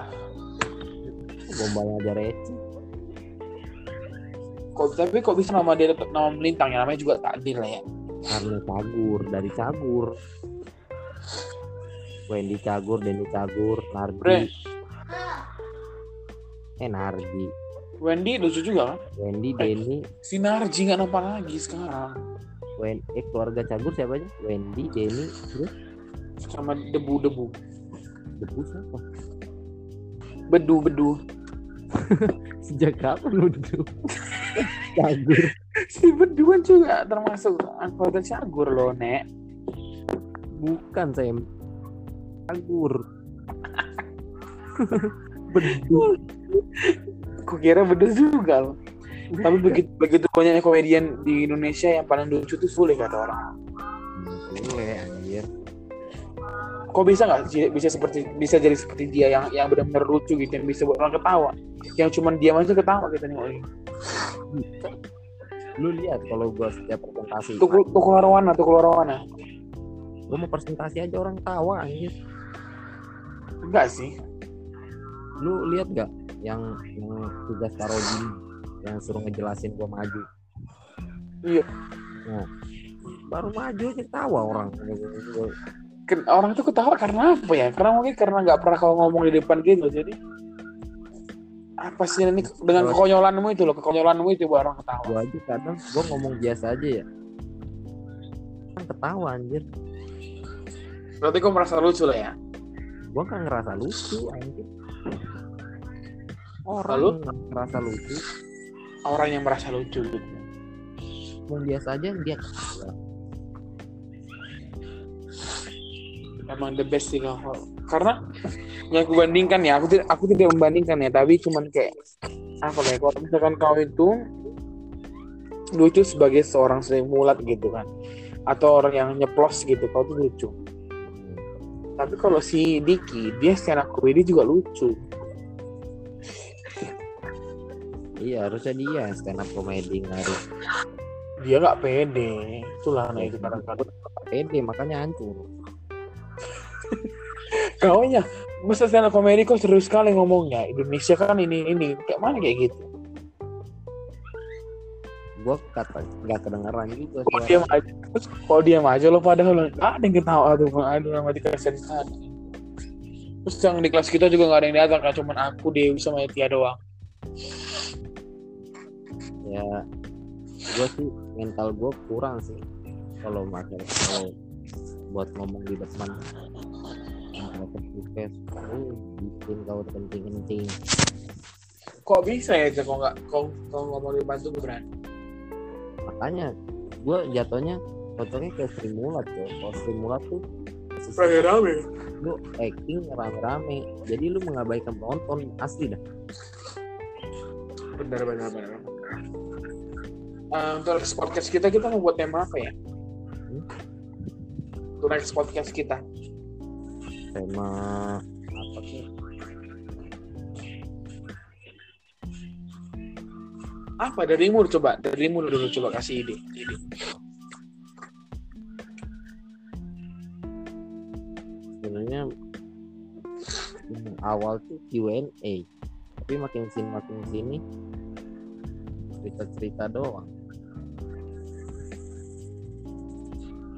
gombalnya aja receh Kok tapi kok bisa nama dia tetap nama melintang ya? Namanya juga takdir lah ya. karena cagur dari cagur Wendy cagur Denny cagur Nardi Bre. eh Nardi Wendy lucu juga kan? Wendy Denny Si Narji nggak nampak lagi sekarang. Wen eh keluarga cagur siapa aja Wendy Denny terus Sama debu-debu. debu siapa Bedu-bedu. sejak kapan lu dulu cagur Si beduan juga termasuk anggota cagur loh, Nek. bukan saya cagur bedu Kok kira bedu juga loh. Tapi begitu begitu banyaknya komedian di Indonesia yang paling lucu tuh Sule kata orang. anjir Kok bisa nggak bisa seperti bisa jadi seperti dia yang yang benar-benar lucu gitu yang bisa buat orang ketawa. Yang cuman diam aja ketawa kita nih. lu lihat kalau gua setiap presentasi Tukul tukul arwana, tukul arwana. gua mau presentasi aja orang tawa anjir Enggak sih. lu lihat gak yang yang tugas Karodi yang suruh ngejelasin gua maju Iya. nah baru maju aja tawa orang Orang itu ketawa karena apa ya? Karena mungkin karena nggak pernah kau ngomong di depan gitu. Jadi apa sih ini dengan kekonyolanmu itu loh, kekonyolanmu itu buat orang ketawa. gua aja kadang gua ngomong biasa aja ya kan ketawa anjir Berarti kau merasa lucu lah ya. gua kan ngerasa lucu anjir orang Lalu? yang ngerasa lucu Orang yang merasa lucu gitu. ngomong biasa aja dia ketawa Emang the best sih kau. Karena yang aku bandingkan ya, aku tidak aku tidak membandingkan ya, tapi cuman kayak apa kayak kalau misalkan kau itu lucu sebagai seorang Sri Mulat gitu kan atau orang yang nyeplos gitu kau tuh lucu. Tapi kalau si Diki dia stand up comedy juga lucu. Iya harusnya dia stand up comedy ngaruh. Dia nggak pede itulah nah itu kadang-kadang pede makanya hancur kau nya masa stand up comedy kok serius sekali ngomongnya. Indonesia kan ini ini kayak mana kayak gitu? Gua kata nggak kedengeran juga kalau dia aja? Terus kalau dia aja lo padahal nggak ada yang ketawa tuh ada yang mati kasihan sekali terus yang di kelas kita juga nggak ada yang datang kan? Cuman aku Dewi sama Tia doang. Ya gue sih mental gue kurang sih. Kalau masalah kalau buat ngomong di depan kalau terpukes oh, bikin kau terpenting-penting kok bisa ya kok nggak kok kok ngomong di bantu gue berani makanya gue jatuhnya cocoknya kayak Sri Mulat tuh kalau Sri Mulat tuh sisi rame lu acting rame-rame. Jadi lu mengabaikan penonton asli dah. Benar benar benar uh, untuk next podcast kita kita mau buat tema apa ya? Hmm? untuk next podcast kita tema. Apa sih apa? Darimu coba. Darimu dulu coba kasih ide. Ide. Sebenarnya awal tuh Q&A tapi makin sini makin sini cerita cerita doang.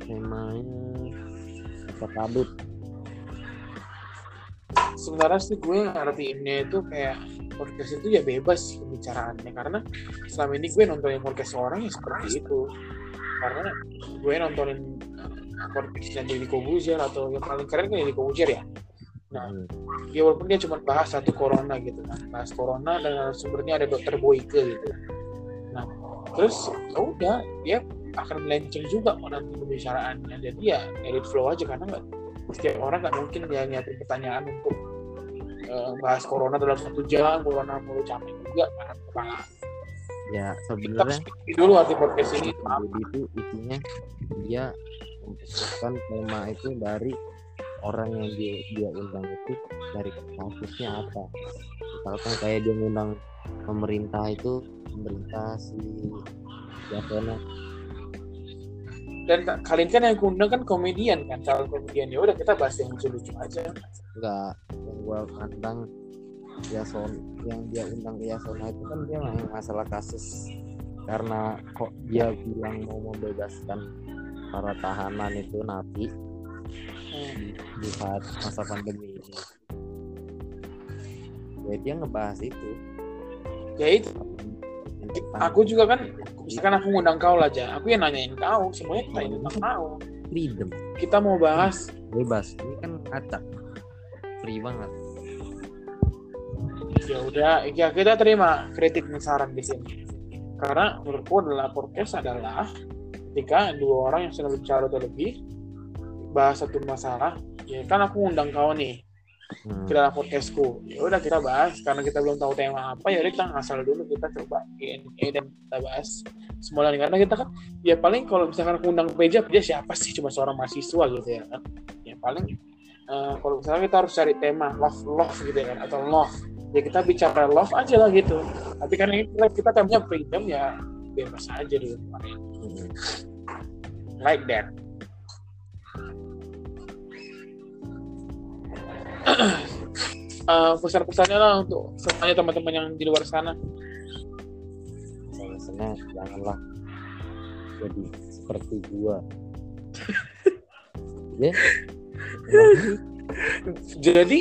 Temanya kata kadut sebenarnya sih gue ngarepinnya itu kayak podcast itu ya bebas pembicaraannya. Karena selama ini gue nontonin podcast orang ya seperti itu. Karena gue nontonin uh, podcastnya Deddy Kobuzier atau yang paling keren kan Deddy Kobuzier ya? Nah. Hmm. ya walaupun dia cuma bahas satu corona gitu kan. Bahas corona dan sumbernya ada dokter Boyke gitu. Nah terus ya udah dia akan melenceng juga nanti pembicaraannya. Jadi ya edit flow aja karena nggak setiap orang nggak mungkin dia nyiapin pertanyaan untuk bahas corona dalam satu jam corona mulu capek juga kan kepala. Ya sebenarnya dulu arti podcast ini. Jadi itu isinya dia memutuskan tema itu dari orang yang dia, dia undang itu dari kasusnya apa. Misalkan kayak dia ngundang pemerintah itu pemerintah si Yasona dan ka- kalian kan yang kuundang kan komedian kan calon komedian ya udah kita bahas yang lucu-lucu aja enggak yang gua pandang Yason yang dia undang ke Yasona itu kan dia memang masalah kasus karena kok dia bilang mau membebaskan para tahanan itu napi Hmm. di, di saat masa pandemi ini. Ya dia ngebahas itu. ya itu aku juga kan misalkan aku ngundang kau lah aja aku yang nanyain kau semuanya tanya tentang kau. Freedom. Kita mau bahas. Bebas. Ini kan acak. Free banget. ya udah ya kita terima kritik dan saran di sini. Karena menurutku adalah podcast adalah ketika dua orang yang sudah bicara atau lebih bahas satu masalah. Ya kan aku ngundang kau nih Hmm. ke dalam podcastku ya udah kita bahas. Karena kita belum tahu tema apa ya udah kita ngasal dulu kita coba Q&A dan kita bahas semula karena kita kan ya paling kalau misalkan aku undang Peja Peja siapa sih? Cuma seorang mahasiswa gitu ya kan. Ya paling eh, kalau misalnya kita harus cari tema love love gitu ya kan atau love. Ya kita bicara love aja lah gitu. Tapi karena ini kita temanya freedom ya bebas aja dulu kemarin Hmm. like that Eh, pesan-pesannya lah untuk semuanya teman-teman yang di luar sana Misalnya janganlah jadi seperti gua. ya. jadi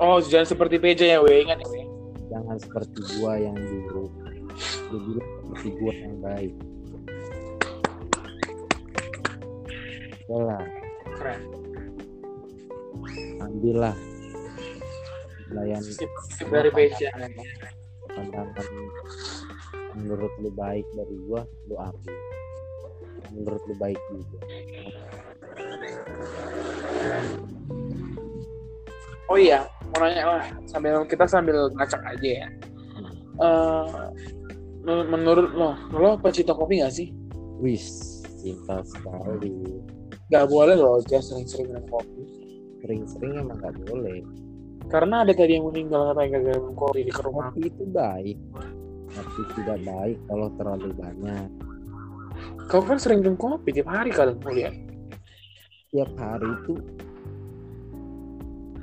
oh jangan seperti PJ ya we ingat ya Jangan seperti gua yang dulu. Jadi seperti gua yang baik. Oke lah. keren ambillah PJ pandangan menurut lu baik dari gua lu ambil menurut lu baik juga. Oh iya mau nanya lah sambil kita sambil ngacak aja ya. Men- menurut lo lo pecinta kopi gak sih? Wis cinta sekali. Gak boleh loh dia sering-sering minum kopi. Sering-sering emang gak boleh karena ada tadi yang meninggal katanya gara-gara minum kopi di rumah. kopi itu baik. Tapi tidak baik kalau terlalu banyak. Kau kan sering minum kopi tiap hari kalian mau lihat. Tiap hari itu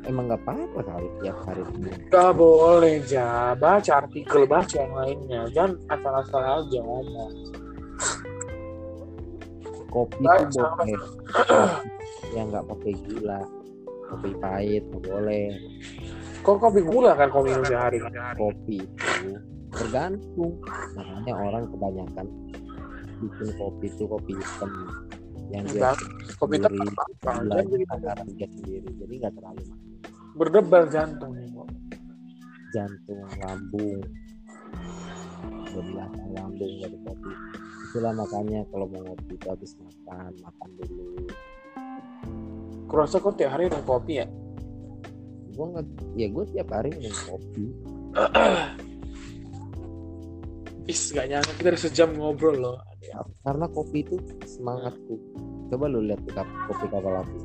emang nggak apa-apa kali tiap hari minum. Gak boleh ja. Baca artikel baca yang lainnya. Jangan asal-asal aja ngomong. Kopi itu boleh. Yang nggak pakai gula kopi pahit nggak boleh. Kok kopi gula kan kau minum sehari? Kopi itu tergantung. Makanya orang kebanyakan bikin kopi itu kopi hitam. Yang dia kopi hitam takaran dia sendiri. Jadi nggak terlalu berdebar jantung jantung lambung. Berbelakang lambung dari kopi. Itulah makanya kalau mau ngopi itu habis makan makan dulu kurasa kok tiap hari minum kopi ya gue nggak ya gue tiap hari minum kopi Is gak nyangka kita udah sejam ngobrol loh. Karena kopi itu semangatku coba lu lihat di kopi kapal api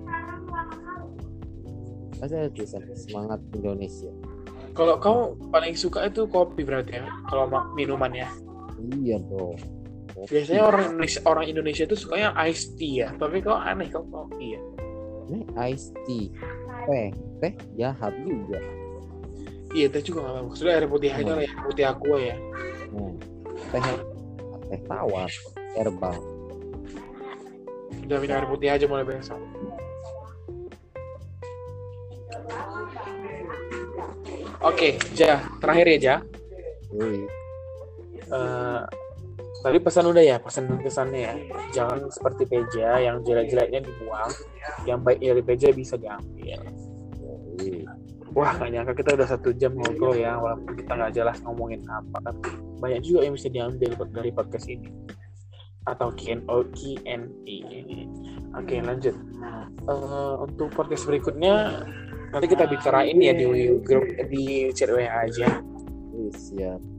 pasti ada tulisan semangat Indonesia Kalau kau paling suka itu kopi berarti ya. Kalau ma- minuman ya. iya dong Kopi. Biasanya orang Indonesia orang Indonesia itu sukanya iced tea ya. Tapi kau aneh kau kopi ya. Ini iced tea teh teh jahat juga Iya teh juga nggak. Maksudnya air putih aja lah ya. Putih aqua ya. nah, teh teh tawar herbal Udah minum air putih aja mulai besok. Oke, Ja. Terakhir ya, Ja. Yoi. Eh, tadi pesan udah ya, pesan kesannya ya. Jangan seperti Peja yang jelek-jeleknya dibuang, yang baik dari Peja bisa diambil. Yoi. Wah, gak nyangka kita udah satu jam ngobrol ya, walaupun kita nggak jelas ngomongin apa, tapi banyak juga yang bisa diambil dari podcast ini. Atau Q&A. Oke, lanjut. Eh, untuk podcast berikutnya, nanti kita bicarain ya di grup di chat WA aja. Wih, siap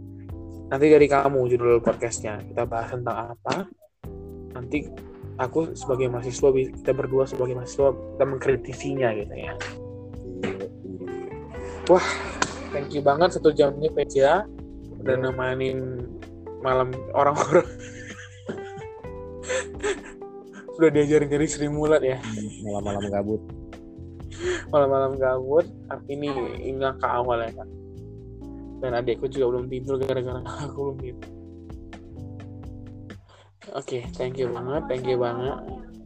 nanti dari kamu judul podcastnya. Kita bahas tentang apa. Nanti aku sebagai mahasiswa kita berdua sebagai mahasiswa kita mengkritisinya gitu ya. Yoi. thank you banget satu jam ini Peja. Udah nemenin malam orang-orang. Udah diajarin dari Sri Mulat ya. Malam-malam gabut. Malam-malam gabut. Ini ingat ke awal ya kan dan adikku juga belum tidur gara-gara aku belum tidur. Oke thank you banget thank you banget.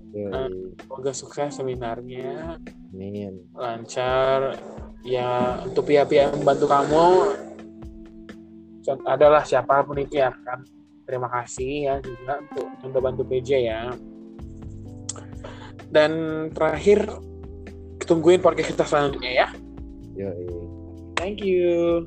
Yoi. semoga sukses seminarnya. Amin. lancar. Ya untuk pihak-pihak yang membantu kamu adalah siapa pun itu ya kan. Terima kasih ya juga untuk untuk bantu PJ ya. Dan terakhir tungguin podcast kita selanjutnya ya. Yoi. thank you